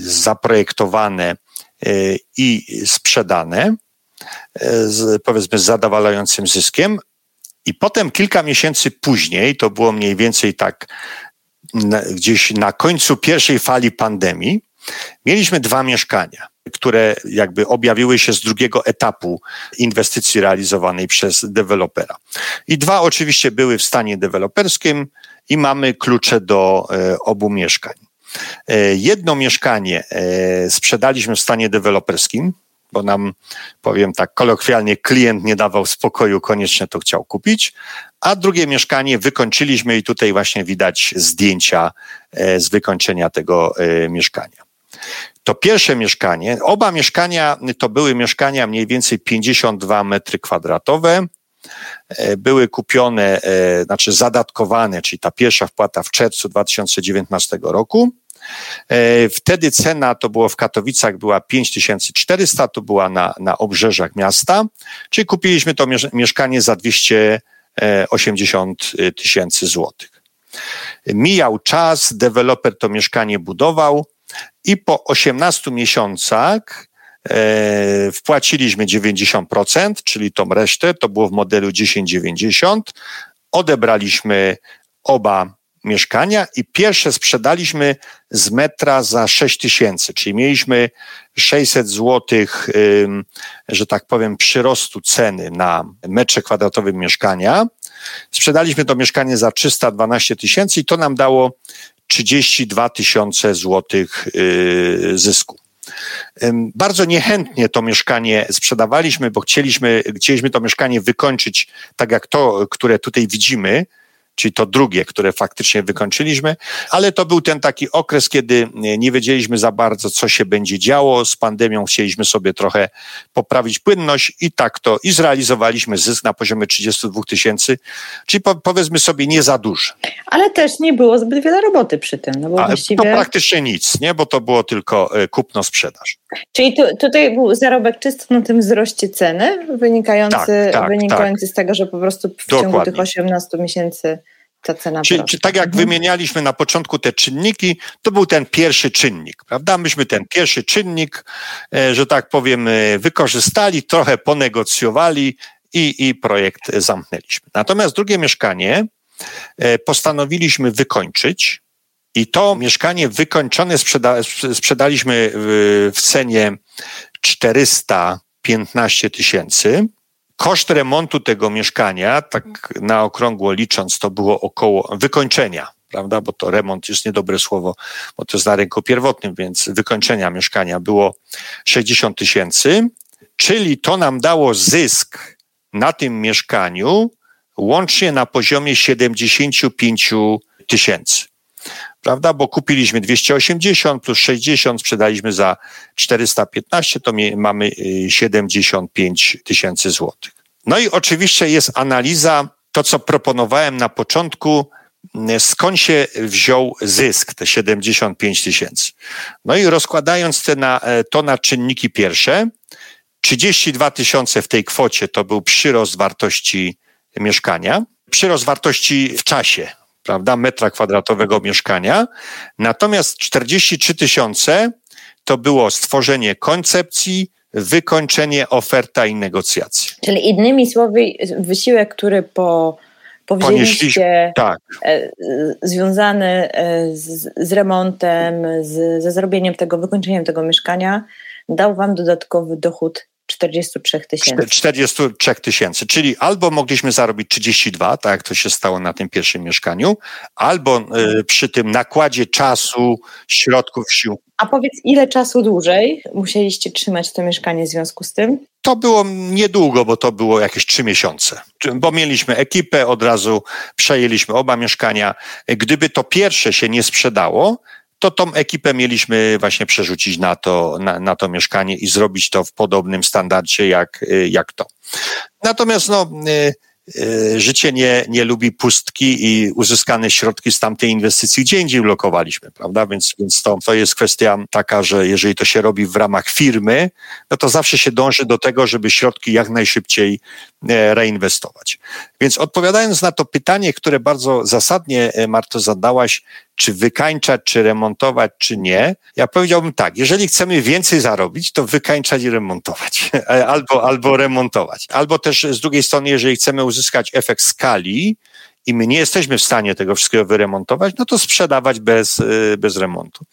zaprojektowane e, i sprzedane, e, z, powiedzmy, z zadowalającym zyskiem. I potem kilka miesięcy później, to było mniej więcej tak na, gdzieś na końcu pierwszej fali pandemii, mieliśmy dwa mieszkania, które jakby objawiły się z drugiego etapu inwestycji realizowanej przez dewelopera. I dwa oczywiście były w stanie deweloperskim i mamy klucze do e, obu mieszkań. E, jedno mieszkanie e, sprzedaliśmy w stanie deweloperskim, bo nam, powiem tak kolokwialnie, klient nie dawał spokoju, koniecznie to chciał kupić, a drugie mieszkanie wykończyliśmy i tutaj właśnie widać zdjęcia e, z wykończenia tego mieszkania. To pierwsze mieszkanie, oba mieszkania to były mieszkania mniej więcej 52 metry kwadratowe, były kupione, znaczy zadatkowane, czyli ta pierwsza wpłata w czerwcu 2019 roku. E, wtedy cena to było w Katowicach była 5400, to była na, na obrzeżach miasta, czyli kupiliśmy to mieszkanie za 280 e, tysięcy złotych. Mijał czas, deweloper to mieszkanie budował i po 18 miesiącach e, wpłaciliśmy 90%, czyli tą resztę, to było w modelu 1090, odebraliśmy oba mieszkania i pierwsze sprzedaliśmy z metra za 6 tysięcy, czyli mieliśmy 600 złotych, że tak powiem, przyrostu ceny na metrze kwadratowym mieszkania. Sprzedaliśmy to mieszkanie za 312 tysięcy i to nam dało 32 tysiące złotych y, zysku. Bardzo niechętnie to mieszkanie sprzedawaliśmy, bo chcieliśmy, chcieliśmy to mieszkanie wykończyć tak jak to, które tutaj widzimy, czyli to drugie, które faktycznie wykończyliśmy, ale to był ten taki okres, kiedy nie wiedzieliśmy za bardzo, co się będzie działo. Z pandemią chcieliśmy sobie trochę poprawić płynność i tak to i zrealizowaliśmy zysk na poziomie 32 tysięcy, czyli po, powiedzmy sobie nie za duży. Ale też nie było zbyt wiele roboty przy tym. No bo właściwie... To praktycznie nic, nie? bo to było tylko e, kupno-sprzedaż. Czyli tu, tutaj był zarobek czysto na tym wzroście ceny, wynikający, tak, tak, wynikający tak. z tego, że po prostu w Dokładnie. ciągu tych 18 miesięcy ta cena Czyli, czy tak jak mhm. wymienialiśmy na początku te czynniki, to był ten pierwszy czynnik, prawda? Myśmy ten pierwszy czynnik, e, że tak powiem, e, wykorzystali, trochę ponegocjowali i, i projekt zamknęliśmy. Natomiast drugie mieszkanie e, postanowiliśmy wykończyć i to mieszkanie wykończone sprzeda sprzedaliśmy w, w cenie 415 tysięcy. Koszt remontu tego mieszkania, tak na okrągło licząc, to było około wykończenia, prawda? Bo to remont jest niedobre słowo, bo to jest na rynku pierwotnym, więc wykończenia mieszkania było 60 tysięcy, czyli to nam dało zysk na tym mieszkaniu łącznie na poziomie 75 tysięcy prawda? Bo kupiliśmy 280 plus 60, sprzedaliśmy za 415, to mamy 75 y, tysięcy złotych. No i oczywiście jest analiza, to co proponowałem na początku, y, skąd się wziął zysk, te 75 tysięcy. No i rozkładając te na, e, to na czynniki pierwsze, 32 tysiące w tej kwocie to był przyrost wartości mieszkania, przyrost wartości w czasie, prawda, metra kwadratowego mieszkania. Natomiast 43 tysiące to było stworzenie koncepcji, wykończenie, oferta i negocjacje. Czyli innymi słowy, wysiłek, który po powzięliście tak. E, związany e, z, z remontem, z, ze zrobieniem tego, wykończeniem tego mieszkania, dał wam dodatkowy dochód 43 tysięcy. 43 tysięcy, czyli albo mogliśmy zarobić 32, tak jak to się stało na tym pierwszym mieszkaniu, albo y, przy tym nakładzie czasu, środków, sił. A powiedz, ile czasu dłużej musieliście trzymać to mieszkanie w związku z tym? To było niedługo, bo to było jakieś trzy miesiące. Bo mieliśmy ekipę, od razu przejęliśmy oba mieszkania. Gdyby to pierwsze się nie sprzedało, to tą ekipę mieliśmy właśnie przerzucić na to, na, na to mieszkanie i zrobić to w podobnym standardzie jak, jak to. Natomiast no, y, y, życie nie, nie lubi pustki i uzyskane środki z tamtej inwestycji gdzie indziej ulokowaliśmy, prawda? Więc, więc to, to jest kwestia taka, że jeżeli to się robi w ramach firmy, no to zawsze się dąży do tego, żeby środki jak najszybciej reinwestować. Więc odpowiadając na to pytanie, które bardzo zasadnie, e, Marto, zadałaś, czy wykańczać, czy remontować, czy nie. Ja powiedziałbym tak, jeżeli chcemy więcej zarobić, to wykańczać i remontować, albo, albo remontować. Albo też z drugiej strony, jeżeli chcemy uzyskać efekt skali, i my nie jesteśmy w stanie tego wszystkiego wyremontować, no to sprzedawać bez, bez remontu.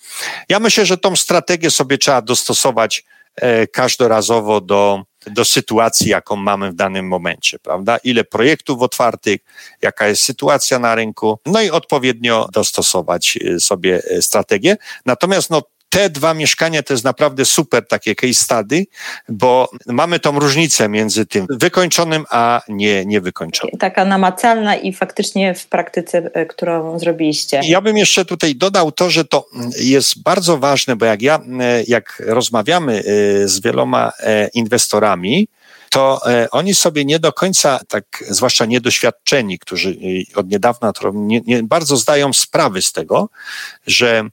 Ja myślę, że tą strategię sobie trzeba dostosować e, każdorazowo do, do sytuacji, jaką mamy w danym momencie, prawda? Ile projektów otwartych, jaka jest sytuacja na rynku, no i odpowiednio dostosować y, sobie y, strategię. Natomiast no, te dwa mieszkania to jest naprawdę super takie case study, bo mamy tą różnicę między tym wykończonym, a nie niewykończonym. Taka namacalna i faktycznie w praktyce, e, którą zrobiliście. Ja bym jeszcze tutaj dodał to, że to jest bardzo ważne, bo jak ja, e, jak rozmawiamy e, z wieloma inwestorami, to oni sobie nie do końca, tak zwłaszcza niedoświadczeni, którzy od niedawna nie, nie bardzo zdają sprawy z tego, że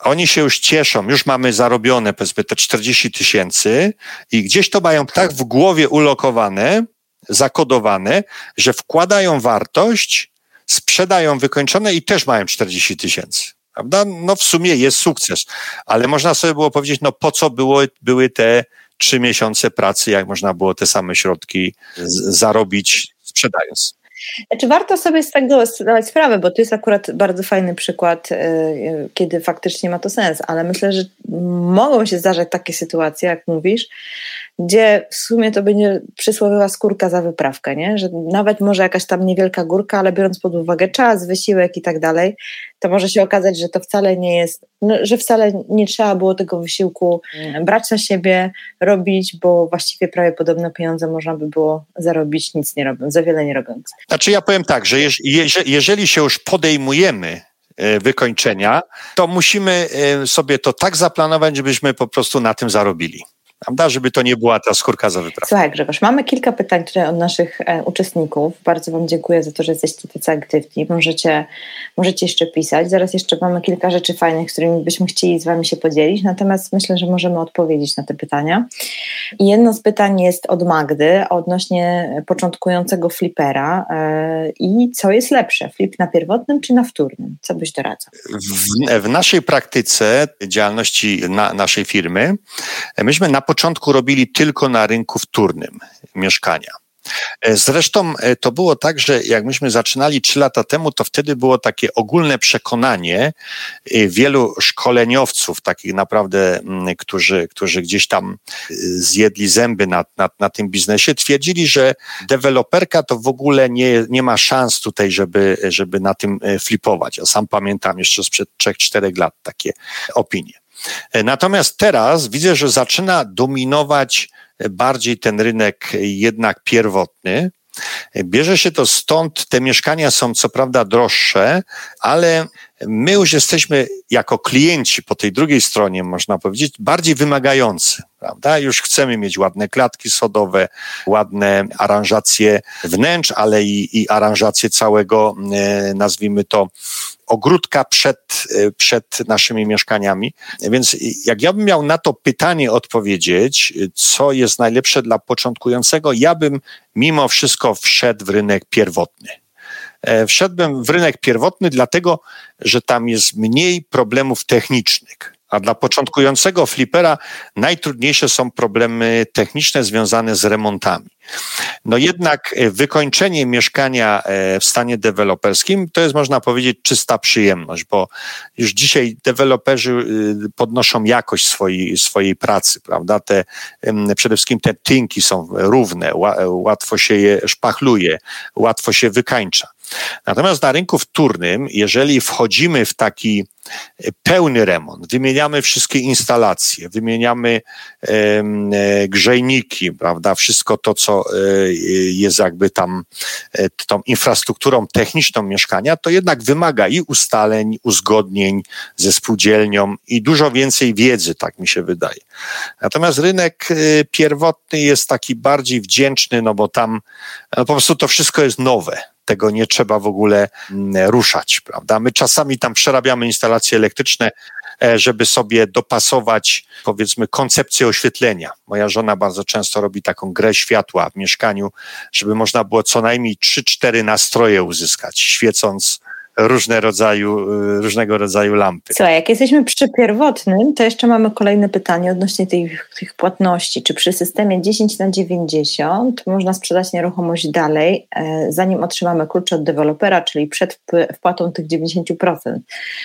oni się już cieszą, już mamy zarobione powiedzmy te 40 tysięcy i gdzieś to mają tak w głowie ulokowane, zakodowane, że wkładają wartość, sprzedają wykończone i też mają 40 tysięcy. Prawda? No w sumie jest sukces, ale można sobie było powiedzieć, no po co było, były te trzy miesiące pracy, jak można było te same środki z, zarobić sprzedając. Czy warto sobie z tego zdawać sprawę, bo to jest akurat bardzo fajny przykład, y, kiedy faktycznie ma to sens, ale myślę, że mogą się zdarzać takie sytuacje, jak mówisz, gdzie w sumie to będzie przysłowiowa skórka za wyprawkę, nie? że nawet może jakaś tam niewielka górka, ale biorąc pod uwagę czas, wysiłek i tak dalej, to może się okazać, że to wcale nie jest, no, że wcale nie trzeba było tego wysiłku mm, brać na siebie, robić, bo właściwie prawie podobne pieniądze można by było zarobić nic nie robiąc, za wiele nie robiąc. Znaczy ja powiem tak, że jeżeli się już podejmujemy wykończenia, to musimy e, sobie to tak zaplanować, żebyśmy po prostu na tym zarobili prawda, żeby to nie była ta skórka za wyprawę. Słuchaj Grzegorz, mamy kilka pytań tutaj od naszych e, uczestników. Bardzo Wam dziękuję za to, że jesteście tacy aktywni. Możecie, możecie jeszcze pisać. Zaraz jeszcze mamy kilka rzeczy fajnych, z którymi byśmy chcieli z Wami się podzielić, natomiast myślę, że możemy odpowiedzieć na te pytania. I jedno z pytań jest od Magdy odnośnie początkującego flipera e, i co jest lepsze, flip na pierwotnym czy na wtórnym? Co byś doradzał? W, w naszej praktyce działalności na, naszej firmy myśmy na początku robili tylko na rynku wtórnym mieszkania. E, zresztą e, to było tak, że jak myśmy zaczynali trzy lata temu, to wtedy było takie ogólne przekonanie e, wielu szkoleniowców, takich naprawdę, mm, którzy, którzy gdzieś tam zjedli zęby na, na, na tym biznesie, twierdzili, że deweloperka to w ogóle nie, nie ma szans tutaj, żeby, żeby na tym flipować. Ja sam pamiętam jeszcze sprzed 3-4 lat takie opinie. Natomiast teraz widzę, że zaczyna dominować bardziej ten rynek jednak pierwotny. Bierze się to stąd, te mieszkania są co prawda droższe, ale my już jesteśmy jako klienci po tej drugiej stronie, można powiedzieć, bardziej wymagający, prawda? Już chcemy mieć ładne klatki sodowe, ładne aranżacje wnętrz, ale i, i aranżację całego, e, nazwijmy to, ogródka przed, e, przed naszymi mieszkaniami. Więc jak ja bym miał na to pytanie odpowiedzieć, co jest najlepsze dla początkującego, ja bym mimo wszystko wszedł w rynek pierwotny. E, wszedłbym w rynek pierwotny, dlatego że tam jest mniej problemów technicznych. A dla początkującego flipera najtrudniejsze są problemy techniczne związane z remontami. No jednak e, wykończenie mieszkania e, w stanie deweloperskim to jest, można powiedzieć, czysta przyjemność, bo już dzisiaj deweloperzy y, podnoszą jakość swojej, swojej pracy, prawda? Te, przede wszystkim te tynki są równe, łatwo się je szpachluje, łatwo się wykańcza. Natomiast na rynku wtórnym, jeżeli wchodzimy w taki e, pełny remont, wymieniamy wszystkie instalacje, wymieniamy e, grzejniki, prawda, wszystko to, co e, jest jakby tam tą infrastrukturą techniczną mieszkania, to jednak wymaga i ustaleń, uzgodnień ze spółdzielnią i dużo więcej wiedzy, tak mi się wydaje. Natomiast rynek pierwotny jest taki bardziej wdzięczny, no bo tam no po prostu to wszystko jest nowe tego nie trzeba w ogóle mm, ruszać, prawda? My czasami tam przerabiamy instalacje elektryczne, e, żeby sobie dopasować, powiedzmy, koncepcję oświetlenia. Moja żona bardzo często robi taką grę światła w mieszkaniu, żeby można było co najmniej 3-4 nastroje uzyskać, świecąc różne rodzaju, y, różnego rodzaju lampy. Słuchaj, jak jesteśmy przy pierwotnym, to jeszcze mamy kolejne pytanie odnośnie tych, tych płatności. Czy przy systemie 10 na 90 można sprzedać nieruchomość dalej, e, zanim otrzymamy klucze od dewelopera, czyli przed wpłatą tych 90%?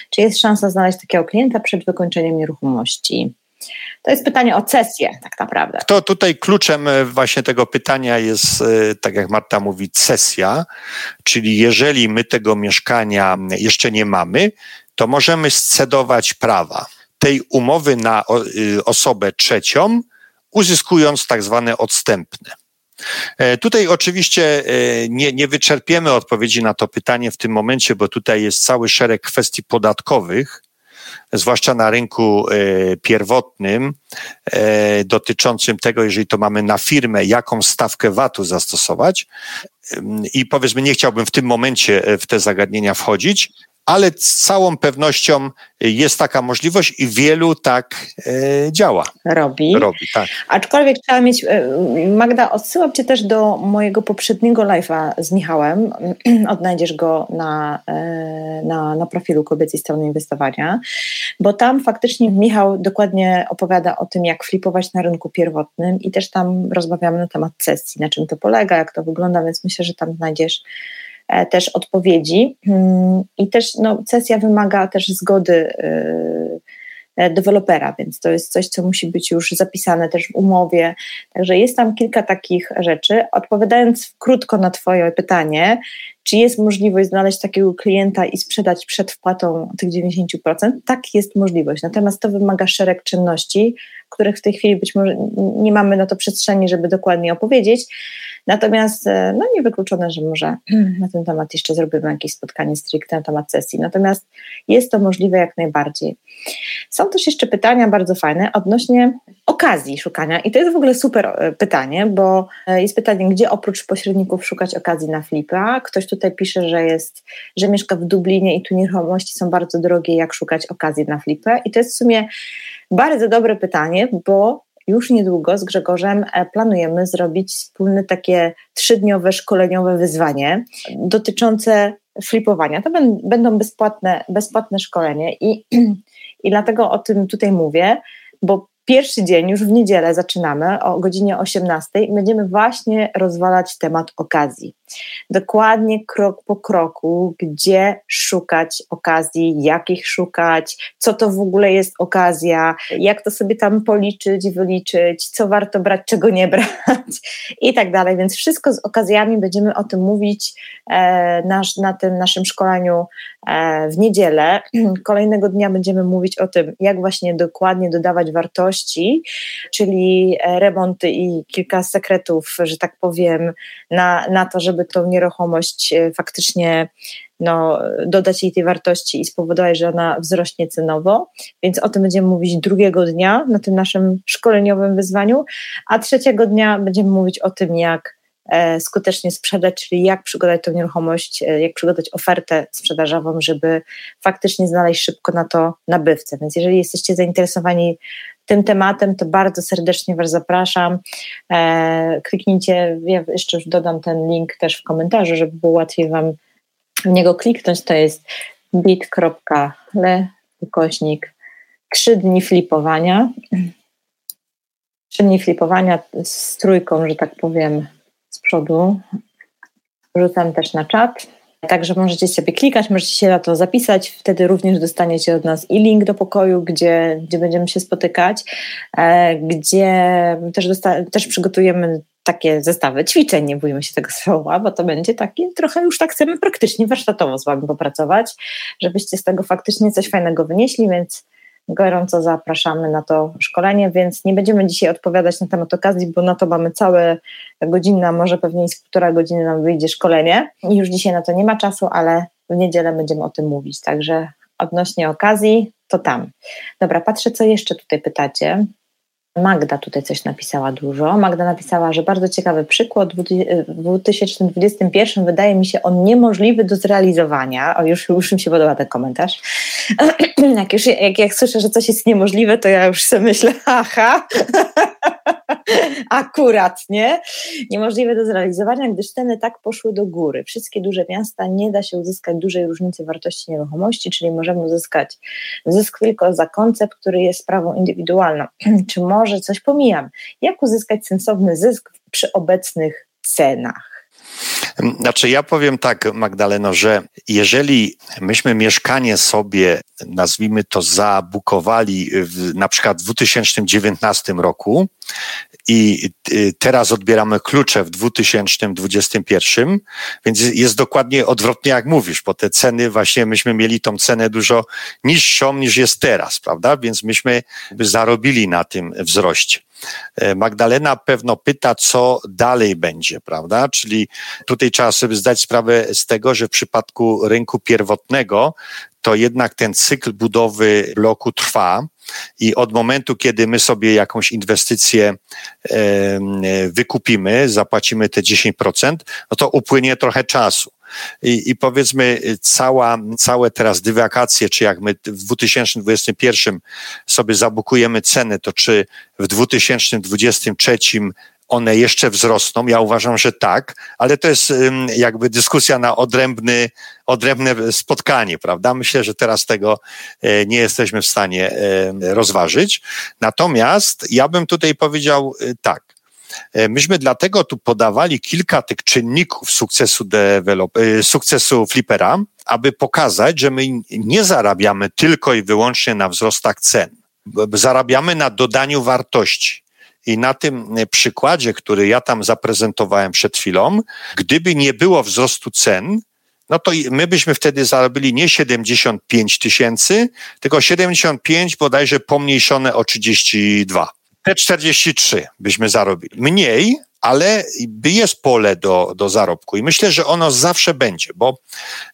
Czy jest szansa znaleźć takiego klienta przed wykończeniem nieruchomości? To jest pytanie o cesję, tak naprawdę. To tutaj kluczem e, właśnie tego pytania jest, e, tak jak Marta mówi, cesja, czyli jeżeli my tego mieszkania jeszcze nie mamy, to możemy scedować prawa tej umowy na y, osobę trzecią, uzyskując tak zwane odstępne. E, tutaj oczywiście nie, nie wyczerpiemy odpowiedzi na to pytanie w tym momencie, bo tutaj jest cały szereg kwestii podatkowych, zwłaszcza na rynku e, pierwotnym, e, dotyczącym tego, jeżeli to mamy na firmę, jaką stawkę VAT-u zastosować. I powiedzmy, nie chciałbym w tym momencie e, w te zagadnienia wchodzić, ale z całą pewnością jest taka możliwość i wielu tak e, działa. Robi. Robi, tak. Aczkolwiek trzeba mieć, e, Magda, odsyłam Cię też do mojego poprzedniego live'a z Michałem. Odnajdziesz go na, e, na, na profilu kobiecej strony inwestowania, bo tam faktycznie Michał dokładnie opowiada o tym, jak flipować na rynku pierwotnym i też tam rozmawiamy na temat sesji, na czym to polega, jak to wygląda, więc myślę, że tam znajdziesz też odpowiedzi. Mm, I też no, sesja wymaga też zgody y, e, dewelopera, więc to jest coś, co musi być już zapisane też w umowie. Także jest tam kilka takich rzeczy. Odpowiadając krótko na Twoje pytanie, czy jest możliwość znaleźć takiego klienta i sprzedać przed wpłatą tych 90%? Tak, jest możliwość. Natomiast to wymaga szereg czynności, których w tej chwili być może nie mamy na to przestrzeni, żeby dokładnie opowiedzieć. Natomiast e, no niewykluczone, że może na ten temat jeszcze zrobimy jakieś spotkanie stricte na temat sesji. Natomiast jest to możliwe jak najbardziej. Są też jeszcze pytania bardzo fajne odnośnie okazji szukania i to jest w ogóle super e, pytanie, bo e, jest pytanie, gdzie oprócz pośredników szukać okazji na flipa. Ktoś tutaj pisze, że jest, że mieszka w Dublinie i tu nieruchomości są bardzo drogie, jak szukać okazji na flipę i to jest w sumie bardzo dobre pytanie, bo już niedługo z Grzegorzem e, planujemy zrobić wspólne takie trzydniowe szkoleniowe wyzwanie dotyczące flipowania. To będą bezpłatne, bezpłatne szkolenie i, i dlatego o tym tutaj mówię, bo Pierwszy dzień, już w niedzielę zaczynamy o godzinie 18 i będziemy właśnie rozwalać temat okazji. Dokładnie krok po kroku, gdzie szukać okazji, jakich szukać, co to w ogóle jest okazja, jak to sobie tam policzyć, wyliczyć, co warto brać, czego nie brać i tak dalej. Więc wszystko z okazjami będziemy o tym mówić e, nasz, na tym naszym szkoleniu e, w niedzielę. Kolejnego dnia będziemy mówić o tym, jak właśnie dokładnie dodawać wartości, czyli remonty i kilka sekretów, że tak powiem, na, na to, żeby tą nieruchomość e, faktycznie no, dodać jej tej wartości i spowodować, że ona wzrośnie cenowo. Więc o tym będziemy mówić drugiego dnia na tym naszym szkoleniowym wyzwaniu, a trzeciego dnia będziemy mówić o tym, jak e, skutecznie sprzedać, czyli jak przygotować tą nieruchomość, e, jak przygotować ofertę sprzedażową, żeby faktycznie znaleźć szybko na to nabywcę. Więc jeżeli jesteście zainteresowani tym tematem, to bardzo serdecznie Was zapraszam. E, kliknijcie, ja jeszcze już dodam ten link też w komentarzu, żeby było łatwiej Wam w niego kliknąć. To jest bit.ly ukośnik 3 dni flipowania. 3 dni flipowania z trójką, że tak powiem, z przodu. Rzucam też na czat. Także możecie sobie klikać, możecie się na to zapisać, wtedy również dostaniecie od nas i link do pokoju, gdzie, gdzie będziemy się spotykać, e, gdzie też, dosta- też przygotujemy takie zestawy ćwiczeń, nie bójmy się tego słowa, bo to będzie taki trochę już tak chcemy praktycznie, warsztatowo z Wami popracować, żebyście z tego faktycznie coś fajnego wynieśli, więc gorąco zapraszamy na to szkolenie, więc nie będziemy dzisiaj odpowiadać na temat okazji, bo na to mamy całe godzina, może pewnie z półtora godziny nam wyjdzie szkolenie i już dzisiaj na to nie ma czasu, ale w niedzielę będziemy o tym mówić, także odnośnie okazji to tam. Dobra, patrzę co jeszcze tutaj pytacie. Magda tutaj coś napisała dużo. Magda napisała, że bardzo ciekawy przykład. W 2021 wydaje mi się on niemożliwy do zrealizowania. O, już, już mi się podoba ten komentarz. jak, już, jak, jak słyszę, że coś jest niemożliwe, to ja już sobie myślę, aha, akurat, nie? Niemożliwe do zrealizowania, gdyż ceny tak poszły do góry. Wszystkie duże miasta nie da się uzyskać dużej różnicy wartości nieruchomości, czyli możemy uzyskać zysk tylko za koncept, który jest sprawą indywidualną. Czy może coś pomijam? Jak uzyskać sensowny zysk przy obecnych cenach? Znaczy, ja powiem tak, Magdaleno, że jeżeli myśmy mieszkanie sobie, nazwijmy to, zabukowali w, na przykład w 2019 roku i y, teraz odbieramy klucze w 2021, więc jest dokładnie odwrotnie jak mówisz, bo te ceny właśnie myśmy mieli tą cenę dużo niższą niż jest teraz, prawda? Więc myśmy zarobili na tym wzroście. E, Magdalena pewno pyta, co dalej będzie, prawda? Czyli tutaj trzeba sobie zdać sprawę z tego, że w przypadku rynku pierwotnego to jednak ten cykl budowy bloku trwa i od momentu, kiedy my sobie jakąś inwestycję wykupimy, zapłacimy te 10%, no to upłynie trochę czasu. I, I, powiedzmy, cała, całe teraz dywakacje, czy jak my w 2021 sobie zabukujemy ceny, to czy w 2023 one jeszcze wzrosną? Ja uważam, że tak, ale to jest jakby dyskusja na odrębny, odrębne spotkanie, prawda? Myślę, że teraz tego e, nie jesteśmy w stanie e, rozważyć. Natomiast ja bym tutaj powiedział e, tak. Myśmy dlatego tu podawali kilka tych czynników sukcesu, develop, sukcesu flipera, aby pokazać, że my nie zarabiamy tylko i wyłącznie na wzrostach cen Zarabiamy na dodaniu wartości. I na tym przykładzie, który ja tam zaprezentowałem przed chwilą, gdyby nie było wzrostu cen, no to my byśmy wtedy zarobili nie 75 tysięcy, tylko 75 bodajże pomniejszone o 32. Te 43 byśmy zarobili. Mniej, ale jest pole do, do zarobku i myślę, że ono zawsze będzie, bo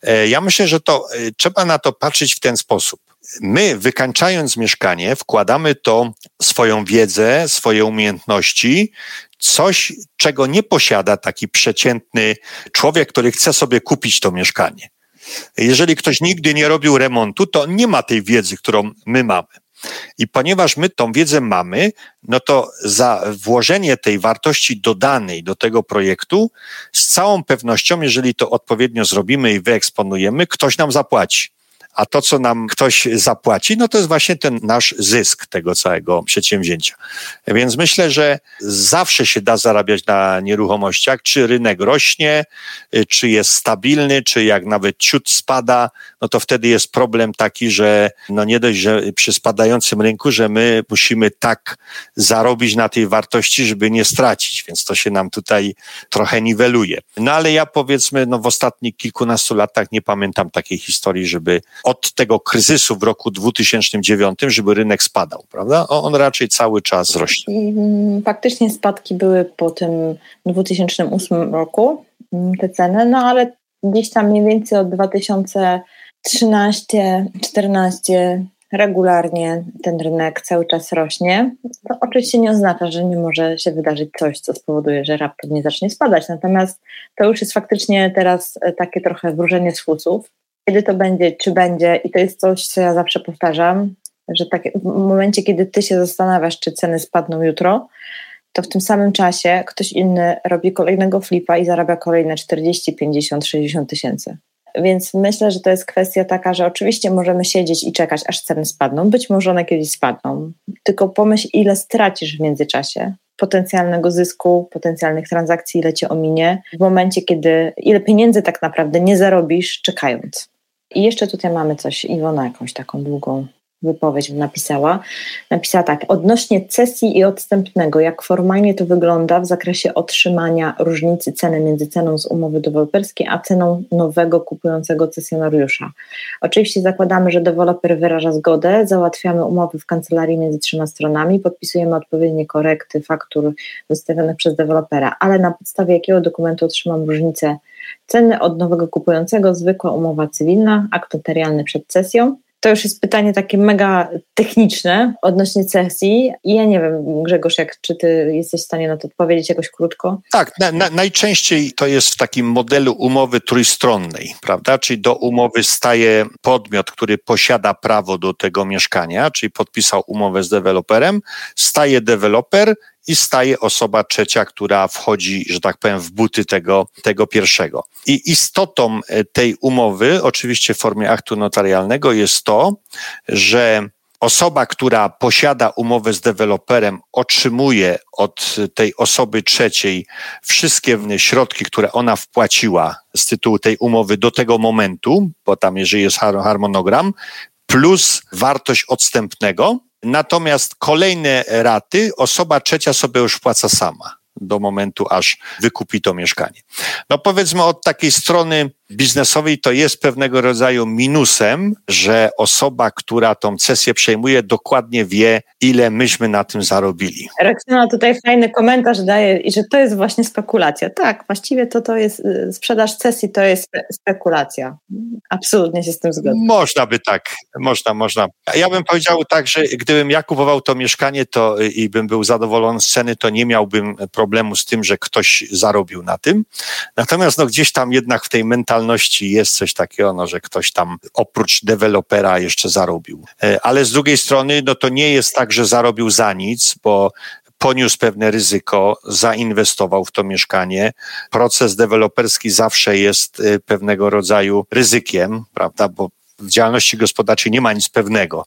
e, ja myślę, że to e, trzeba na to patrzeć w ten sposób. My, wykańczając mieszkanie, wkładamy to swoją wiedzę, swoje umiejętności, coś, czego nie posiada taki przeciętny człowiek, który chce sobie kupić to mieszkanie. Jeżeli ktoś nigdy nie robił remontu, to nie ma tej wiedzy, którą my mamy. I ponieważ my tą wiedzę mamy, no to za włożenie tej wartości dodanej do tego projektu, z całą pewnością, jeżeli to odpowiednio zrobimy i wyeksponujemy, ktoś nam zapłaci a to, co nam ktoś zapłaci, no to jest właśnie ten nasz zysk tego całego przedsięwzięcia. Więc myślę, że zawsze się da zarabiać na nieruchomościach, czy rynek rośnie, czy jest stabilny, czy jak nawet ciut spada, no to wtedy jest problem taki, że no nie dość, że przy spadającym rynku, że my musimy tak zarobić na tej wartości, żeby nie stracić, więc to się nam tutaj trochę niweluje. No ale ja powiedzmy, no w ostatnich kilkunastu latach nie pamiętam takiej historii, żeby od tego kryzysu w roku 2009, żeby rynek spadał, prawda? On raczej cały czas rośnie. Mm, faktycznie spadki były po tym 2008 roku, mm, te ceny, no ale gdzieś tam mniej więcej od 2013-14 regularnie ten rynek cały czas rośnie. To oczywiście nie oznacza, że nie może się wydarzyć coś, co spowoduje, że raptownie zacznie spadać. Natomiast to już jest faktycznie teraz takie trochę wróżenie z fusów kiedy to będzie, czy będzie, i to jest coś, co ja zawsze powtarzam, że tak, w momencie, kiedy ty się zastanawiasz, czy ceny spadną jutro, to w tym samym czasie ktoś inny robi kolejnego flipa i zarabia kolejne 40, 50, 60 tysięcy. Więc myślę, że to jest kwestia taka, że oczywiście możemy siedzieć i czekać, aż ceny spadną. Być może one kiedyś spadną. Tylko pomyśl, ile stracisz w międzyczasie potencjalnego zysku, potencjalnych transakcji, ile cię ominie, w momencie, kiedy ile pieniędzy tak naprawdę nie zarobisz, czekając. I jeszcze tutaj mamy coś, Iwona jakąś taką długą wypowiedź napisała. Napisała tak, odnośnie cesji i odstępnego, jak formalnie to wygląda w zakresie otrzymania różnicy ceny między ceną z umowy deweloperskiej, a ceną nowego kupującego cesjonariusza. Oczywiście zakładamy, że deweloper wyraża zgodę, załatwiamy umowy w kancelarii między trzema stronami, podpisujemy odpowiednie korekty faktur wystawionych przez dewelopera, ale na podstawie jakiego dokumentu otrzymam różnicę ceny od nowego kupującego, zwykła umowa cywilna, akt notarialny przed cesją, to już jest pytanie takie mega techniczne odnośnie sesji. I ja nie wiem, Grzegorz, jak, czy ty jesteś w stanie na to odpowiedzieć jakoś krótko? Tak, na, na, najczęściej to jest w takim modelu umowy trójstronnej, prawda? Czyli do umowy staje podmiot, który posiada prawo do tego mieszkania, czyli podpisał umowę z deweloperem, staje deweloper, i staje osoba trzecia, która wchodzi, że tak powiem, w buty tego, tego pierwszego. I istotą e, tej umowy, oczywiście w formie aktu notarialnego, jest to, że osoba, która posiada umowę z deweloperem, otrzymuje od tej osoby trzeciej wszystkie środki, które ona wpłaciła z tytułu tej umowy do tego momentu, bo tam jeżeli jest harmonogram, plus wartość odstępnego, Natomiast kolejne raty osoba trzecia sobie już płaca sama do momentu, aż wykupi to mieszkanie. No powiedzmy od takiej strony biznesowej to jest pewnego rodzaju minusem, że osoba, która tą sesję przejmuje, dokładnie wie, ile myśmy na tym zarobili. Reksyna tutaj fajny komentarz daje, i że to jest właśnie spekulacja. Tak, właściwie to, to jest y, sprzedaż sesji, to jest spekulacja. Absolutnie się z tym zgodzę. Można by tak, można, można. Ja bym powiedział tak, że gdybym ja kupował to mieszkanie to y, i bym był zadowolony z ceny, to nie miałbym problemu z tym, że ktoś zarobił na tym. Natomiast no, gdzieś tam jednak w tej mentalności mentalności jest coś takiego, no, że ktoś tam oprócz dewelopera jeszcze zarobił. E, ale z drugiej strony, no to nie jest tak, że zarobił za nic, bo poniósł pewne ryzyko, zainwestował w to mieszkanie. Proces deweloperski zawsze jest e, pewnego rodzaju ryzykiem, prawda, bo w działalności gospodarczej nie ma nic pewnego.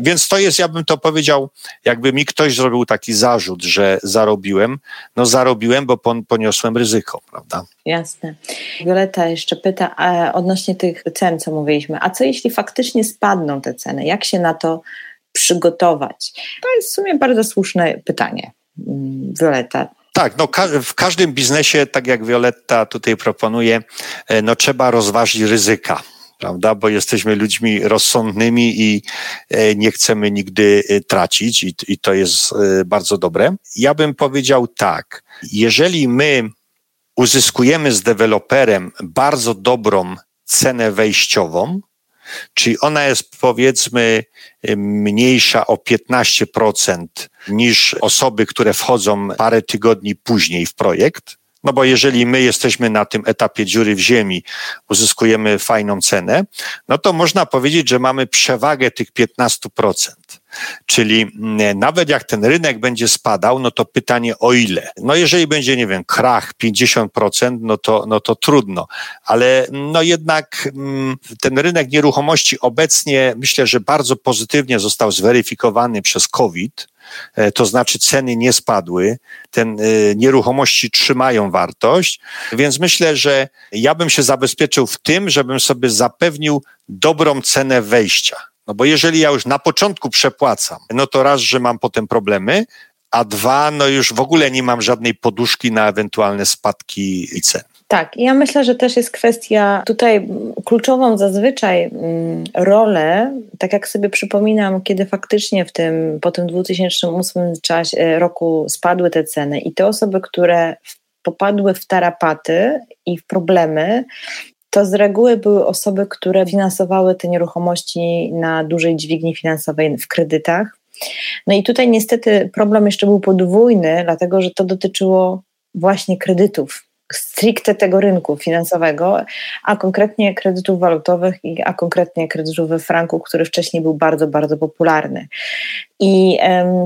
Więc to jest, ja bym to powiedział, jakby mi ktoś zrobił taki zarzut, że zarobiłem, no zarobiłem, bo poniosłem ryzyko, prawda? Jasne. Violeta jeszcze pyta odnośnie tych cen, co mówiliśmy. A co jeśli faktycznie spadną te ceny? Jak się na to przygotować? To jest w sumie bardzo słuszne pytanie, mm, Violeta. Tak, no w każdym biznesie, tak jak Violetta tutaj proponuje, e, no trzeba rozważyć ryzyka prawda? Bo jesteśmy ludźmi rozsądnymi i e, nie chcemy nigdy e, tracić i, i to jest bardzo dobre. Ja bym powiedział tak, jeżeli my uzyskujemy z deweloperem bardzo dobrą cenę wejściową, czyli ona jest powiedzmy mniejsza o 15% niż osoby, które wchodzą parę tygodni później w projekt. No bo jeżeli my jesteśmy na tym etapie dziury w ziemi, uzyskujemy fajną cenę, no to można powiedzieć, że mamy przewagę tych 15%. Czyli mm, nawet jak ten rynek będzie spadał, no to pytanie o ile. No jeżeli będzie, nie wiem, krach 50%, no to, no to trudno. Ale no jednak mm, ten rynek nieruchomości obecnie myślę, że bardzo pozytywnie został zweryfikowany przez COVID. E, to znaczy ceny nie spadły, ten e, nieruchomości trzymają wartość, więc myślę, że ja bym się zabezpieczył w tym, żebym sobie zapewnił dobrą cenę wejścia. No bo jeżeli ja już na początku przepłacam, no to raz, że mam potem problemy, a dwa, no już w ogóle nie mam żadnej poduszki na ewentualne spadki i cen. Tak, ja myślę, że też jest kwestia tutaj kluczową zazwyczaj mm, rolę, tak jak sobie przypominam, kiedy faktycznie w tym po tym 2008 czasie, e, roku spadły te ceny i te osoby, które popadły w tarapaty i w problemy, to z reguły były osoby, które finansowały te nieruchomości na dużej dźwigni finansowej w kredytach. No i tutaj niestety problem jeszcze był podwójny, dlatego że to dotyczyło właśnie kredytów stricte tego rynku finansowego, a konkretnie kredytów walutowych, a konkretnie kredytów we franku, który wcześniej był bardzo, bardzo popularny. I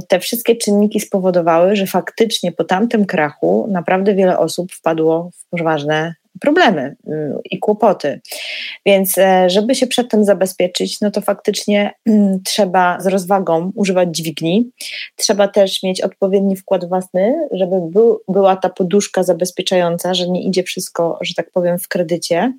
te wszystkie czynniki spowodowały, że faktycznie po tamtym krachu naprawdę wiele osób wpadło w poważne problemy y, i kłopoty. Więc e, żeby się przed tym zabezpieczyć, no to faktycznie mm, trzeba z rozwagą używać dźwigni. Trzeba też mieć odpowiedni wkład własny, żeby był, była ta poduszka zabezpieczająca, że nie idzie wszystko, że tak powiem, w kredycie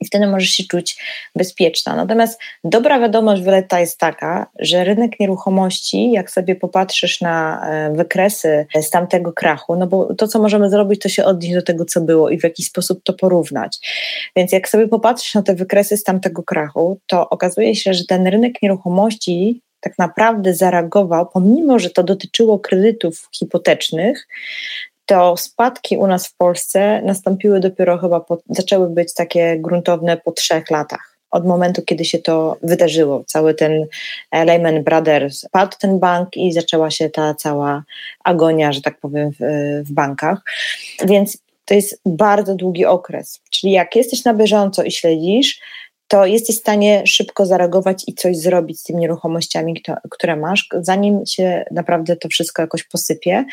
i wtedy możesz się czuć bezpieczna. Natomiast dobra wiadomość Violetta jest taka, że rynek nieruchomości, jak sobie popatrzysz na e, wykresy z tamtego krachu, no bo to, co możemy zrobić, to się odnieść do tego, co było i w jakiś sposób to porównać. Więc jak sobie popatrzysz na te wykresy z tamtego krachu, to okazuje się, że ten rynek nieruchomości tak naprawdę zareagował, pomimo że to dotyczyło kredytów hipotecznych, to spadki u nas w Polsce nastąpiły dopiero chyba, po, zaczęły być takie gruntowne po trzech latach. Od momentu, kiedy się to wydarzyło, cały ten e, Lehman Brothers padł ten bank i zaczęła się ta cała agonia, że tak powiem, w, w bankach. Więc to jest bardzo długi okres. Czyli jak jesteś na bieżąco i śledzisz, to jesteś w stanie szybko zareagować i coś zrobić z tymi nieruchomościami, które masz, zanim się naprawdę to wszystko jakoś posypie.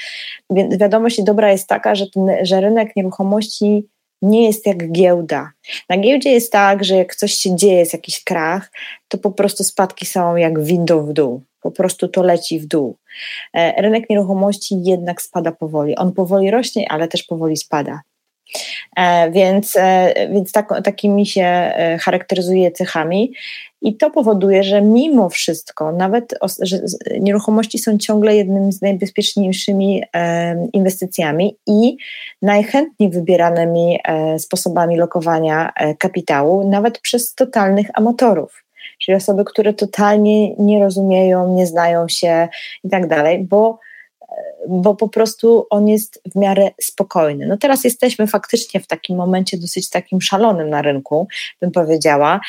Więc wiadomość dobra jest taka, że, ten, że rynek nieruchomości nie jest jak giełda. Na giełdzie jest tak, że jak coś się dzieje, jest jakiś krach, to po prostu spadki są jak windą w dół. Po prostu to leci w dół. E, rynek nieruchomości jednak spada powoli. On powoli rośnie, ale też powoli spada. E, więc, e, więc tak, takimi się e, charakteryzuje cechami. I to powoduje, że mimo wszystko, nawet że nieruchomości są ciągle jednym z najbezpieczniejszymi inwestycjami i najchętniej wybieranymi sposobami lokowania kapitału, nawet przez totalnych amatorów czyli osoby, które totalnie nie rozumieją, nie znają się i tak dalej, bo bo po prostu on jest w miarę spokojny. No teraz jesteśmy faktycznie w takim momencie dosyć takim szalonym na rynku, bym powiedziała.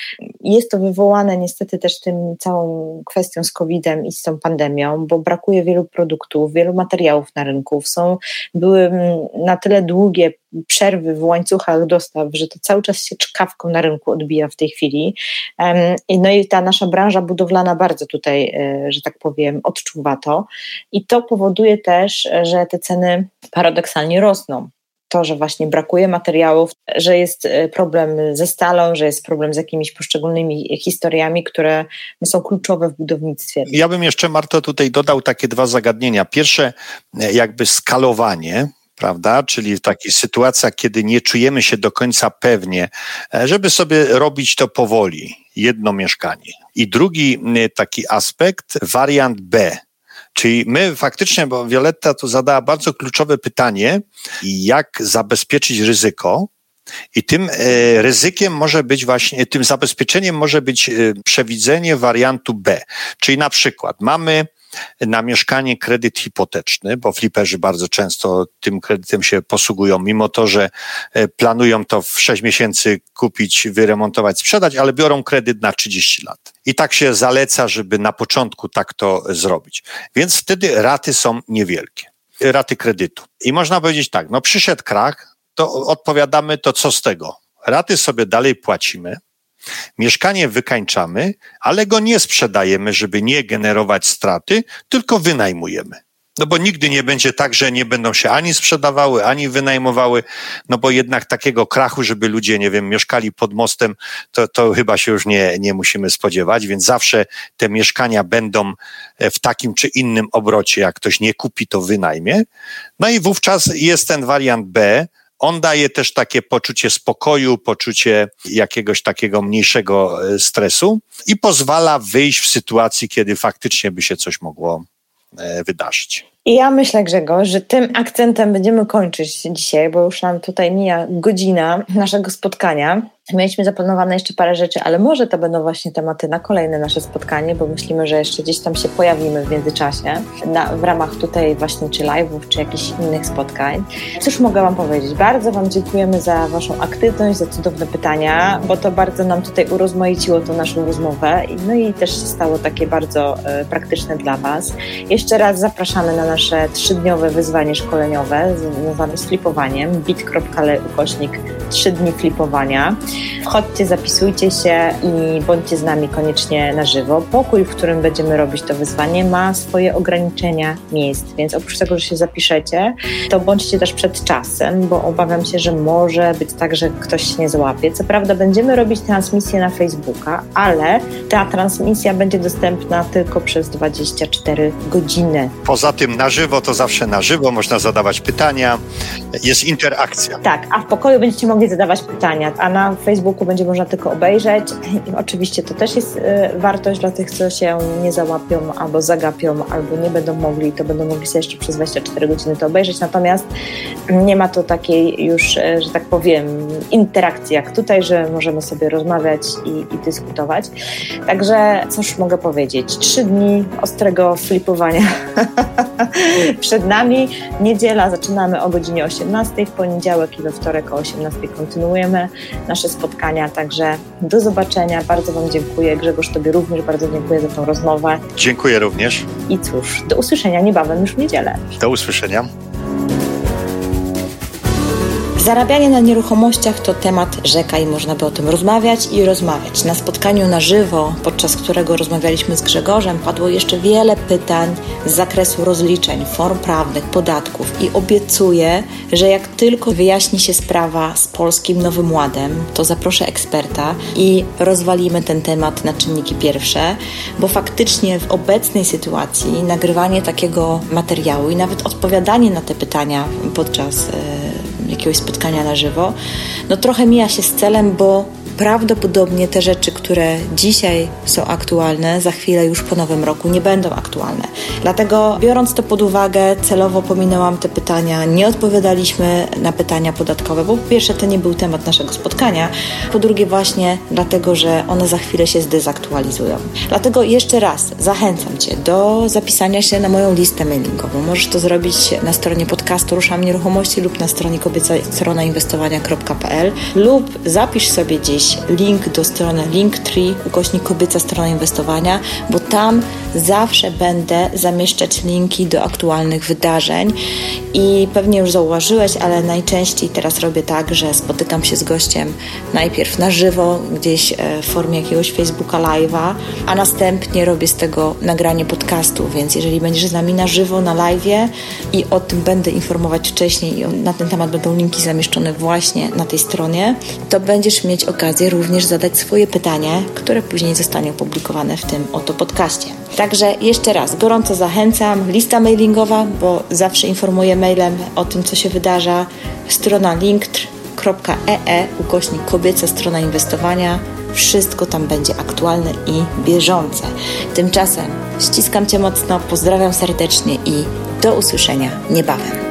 Jest to wywołane niestety też tym całą kwestią z COVID-em i z tą pandemią, bo brakuje wielu produktów, wielu materiałów na rynku. Są, były na tyle długie przerwy w łańcuchach dostaw, że to cały czas się czkawką na rynku odbija w tej chwili. No i ta nasza branża budowlana bardzo tutaj, e, że tak powiem, odczuwa to. I to powoduje też, że te ceny paradoksalnie rosną to, że właśnie brakuje materiałów, że jest e, problem ze stalą, że jest problem z jakimiś poszczególnymi historiami, które są kluczowe w budownictwie. Ja bym jeszcze, Marto, tutaj dodał takie dwa zagadnienia. Pierwsze, e, jakby skalowanie, prawda? Czyli w takich sytuacjach, kiedy nie czujemy się do końca pewnie, e, żeby sobie robić to powoli. jedno mieszkanie. I drugi taki aspekt, wariant B, Czyli my faktycznie, bo Violetta tu zadała bardzo kluczowe pytanie, jak zabezpieczyć ryzyko, i tym e, ryzykiem może być właśnie, tym zabezpieczeniem może być e, przewidzenie wariantu B. Czyli na przykład mamy na mieszkanie kredyt hipoteczny, bo fliperzy bardzo często tym kredytem się posługują, mimo to, że e, planują to w 6 miesięcy kupić, wyremontować, sprzedać, ale biorą kredyt na 30 lat. I tak się zaleca, żeby na początku tak to zrobić. Więc wtedy raty są niewielkie. Raty kredytu. I można powiedzieć tak, no przyszedł krach, to odpowiadamy, to co z tego? Raty sobie dalej płacimy, Mieszkanie wykańczamy, ale go nie sprzedajemy, żeby nie generować straty, tylko wynajmujemy. No bo nigdy nie będzie tak, że nie będą się ani sprzedawały, ani wynajmowały, no bo jednak takiego krachu, żeby ludzie, nie wiem, mieszkali pod mostem, to, to chyba się już nie, nie musimy spodziewać, więc zawsze te mieszkania będą w takim czy innym obrocie, jak ktoś nie kupi, to wynajmie. No i wówczas jest ten wariant B, on daje też takie poczucie spokoju, poczucie jakiegoś takiego mniejszego e, stresu i pozwala wyjść w sytuacji, kiedy faktycznie by się coś mogło e, wydarzyć. I ja myślę, Grzegorz, że tym akcentem będziemy kończyć dzisiaj, bo już nam tutaj mija godzina naszego spotkania. Mieliśmy zaplanowane jeszcze parę rzeczy, ale może to będą właśnie tematy na kolejne nasze spotkanie, bo myślimy, że jeszcze gdzieś tam się pojawimy w międzyczasie na, w ramach tutaj właśnie czy live'ów, czy jakichś innych spotkań. Cóż mogę Wam powiedzieć? Bardzo Wam dziękujemy za Waszą aktywność, za cudowne pytania, bo to bardzo nam tutaj urozmaiciło tą naszą rozmowę. No i też stało takie bardzo e, praktyczne dla Was. Jeszcze raz zapraszamy na nasze trzydniowe wyzwanie szkoleniowe związane z flipowaniem bit.ly ukośnik 3 dni flipowania. Wchodźcie, zapisujcie się i bądźcie z nami koniecznie na żywo. Pokój, w którym będziemy robić to wyzwanie, ma swoje ograniczenia miejsc, więc oprócz tego, że się zapiszecie, to bądźcie też przed czasem, bo obawiam się, że może być tak, że ktoś się nie złapie. Co prawda, będziemy robić transmisję na Facebooka, ale ta transmisja będzie dostępna tylko przez 24 godziny. Poza tym na żywo to zawsze na żywo, można zadawać pytania, jest interakcja. Tak, a w pokoju będziecie mogli zadawać pytania, a na Facebooku będzie można tylko obejrzeć. I oczywiście to też jest y, wartość dla tych, co się nie załapią albo zagapią, albo nie będą mogli, to będą mogli sobie jeszcze przez 24 godziny to obejrzeć. Natomiast nie ma to takiej już, y, że tak powiem, interakcji jak tutaj, że możemy sobie rozmawiać i, i dyskutować. Także cóż mogę powiedzieć? Trzy dni ostrego flipowania przed nami. Niedziela zaczynamy o godzinie 18, w poniedziałek i we wtorek o 18 kontynuujemy nasze spotkania. Także do zobaczenia. Bardzo Wam dziękuję. Grzegorz, Tobie również bardzo dziękuję za tą rozmowę. Dziękuję również. I cóż, do usłyszenia niebawem już w niedzielę. Do usłyszenia. Zarabianie na nieruchomościach to temat rzeka i można by o tym rozmawiać i rozmawiać. Na spotkaniu na żywo, podczas którego rozmawialiśmy z Grzegorzem, padło jeszcze wiele pytań z zakresu rozliczeń, form prawnych, podatków i obiecuję, że jak tylko wyjaśni się sprawa z Polskim Nowym Ładem, to zaproszę eksperta i rozwalimy ten temat na czynniki pierwsze, bo faktycznie w obecnej sytuacji nagrywanie takiego materiału i nawet odpowiadanie na te pytania podczas yy, jakiegoś spotkania na żywo, no trochę mija się z celem, bo prawdopodobnie te rzeczy, które dzisiaj są aktualne, za chwilę już po nowym roku nie będą aktualne. Dlatego, biorąc to pod uwagę, celowo pominęłam te pytania, nie odpowiadaliśmy na pytania podatkowe, bo po pierwsze to nie był temat naszego spotkania, po drugie właśnie dlatego, że one za chwilę się zdezaktualizują. Dlatego jeszcze raz zachęcam Cię do zapisania się na moją listę mailingową. Możesz to zrobić na stronie podcastu Ruszam Nieruchomości lub na stronie kobieca inwestowania.pl lub zapisz sobie dziś link do strony Linktree, ukośnik kobieca strona inwestowania, bo tam zawsze będę zamieszczać linki do aktualnych wydarzeń. I pewnie już zauważyłeś, ale najczęściej teraz robię tak, że spotykam się z gościem najpierw na żywo, gdzieś e, w formie jakiegoś Facebooka Live'a, a następnie robię z tego nagranie podcastu, więc jeżeli będziesz z nami na żywo, na live'ie i o tym będę informować wcześniej i na ten temat będą linki zamieszczone właśnie na tej stronie, to będziesz mieć okazję okazję również zadać swoje pytanie, które później zostanie opublikowane w tym oto podcaście. Także jeszcze raz gorąco zachęcam. Lista mailingowa, bo zawsze informuję mailem o tym, co się wydarza. Strona linktr.ee ukośnik kobieca strona inwestowania Wszystko tam będzie aktualne i bieżące. Tymczasem ściskam Cię mocno, pozdrawiam serdecznie i do usłyszenia niebawem.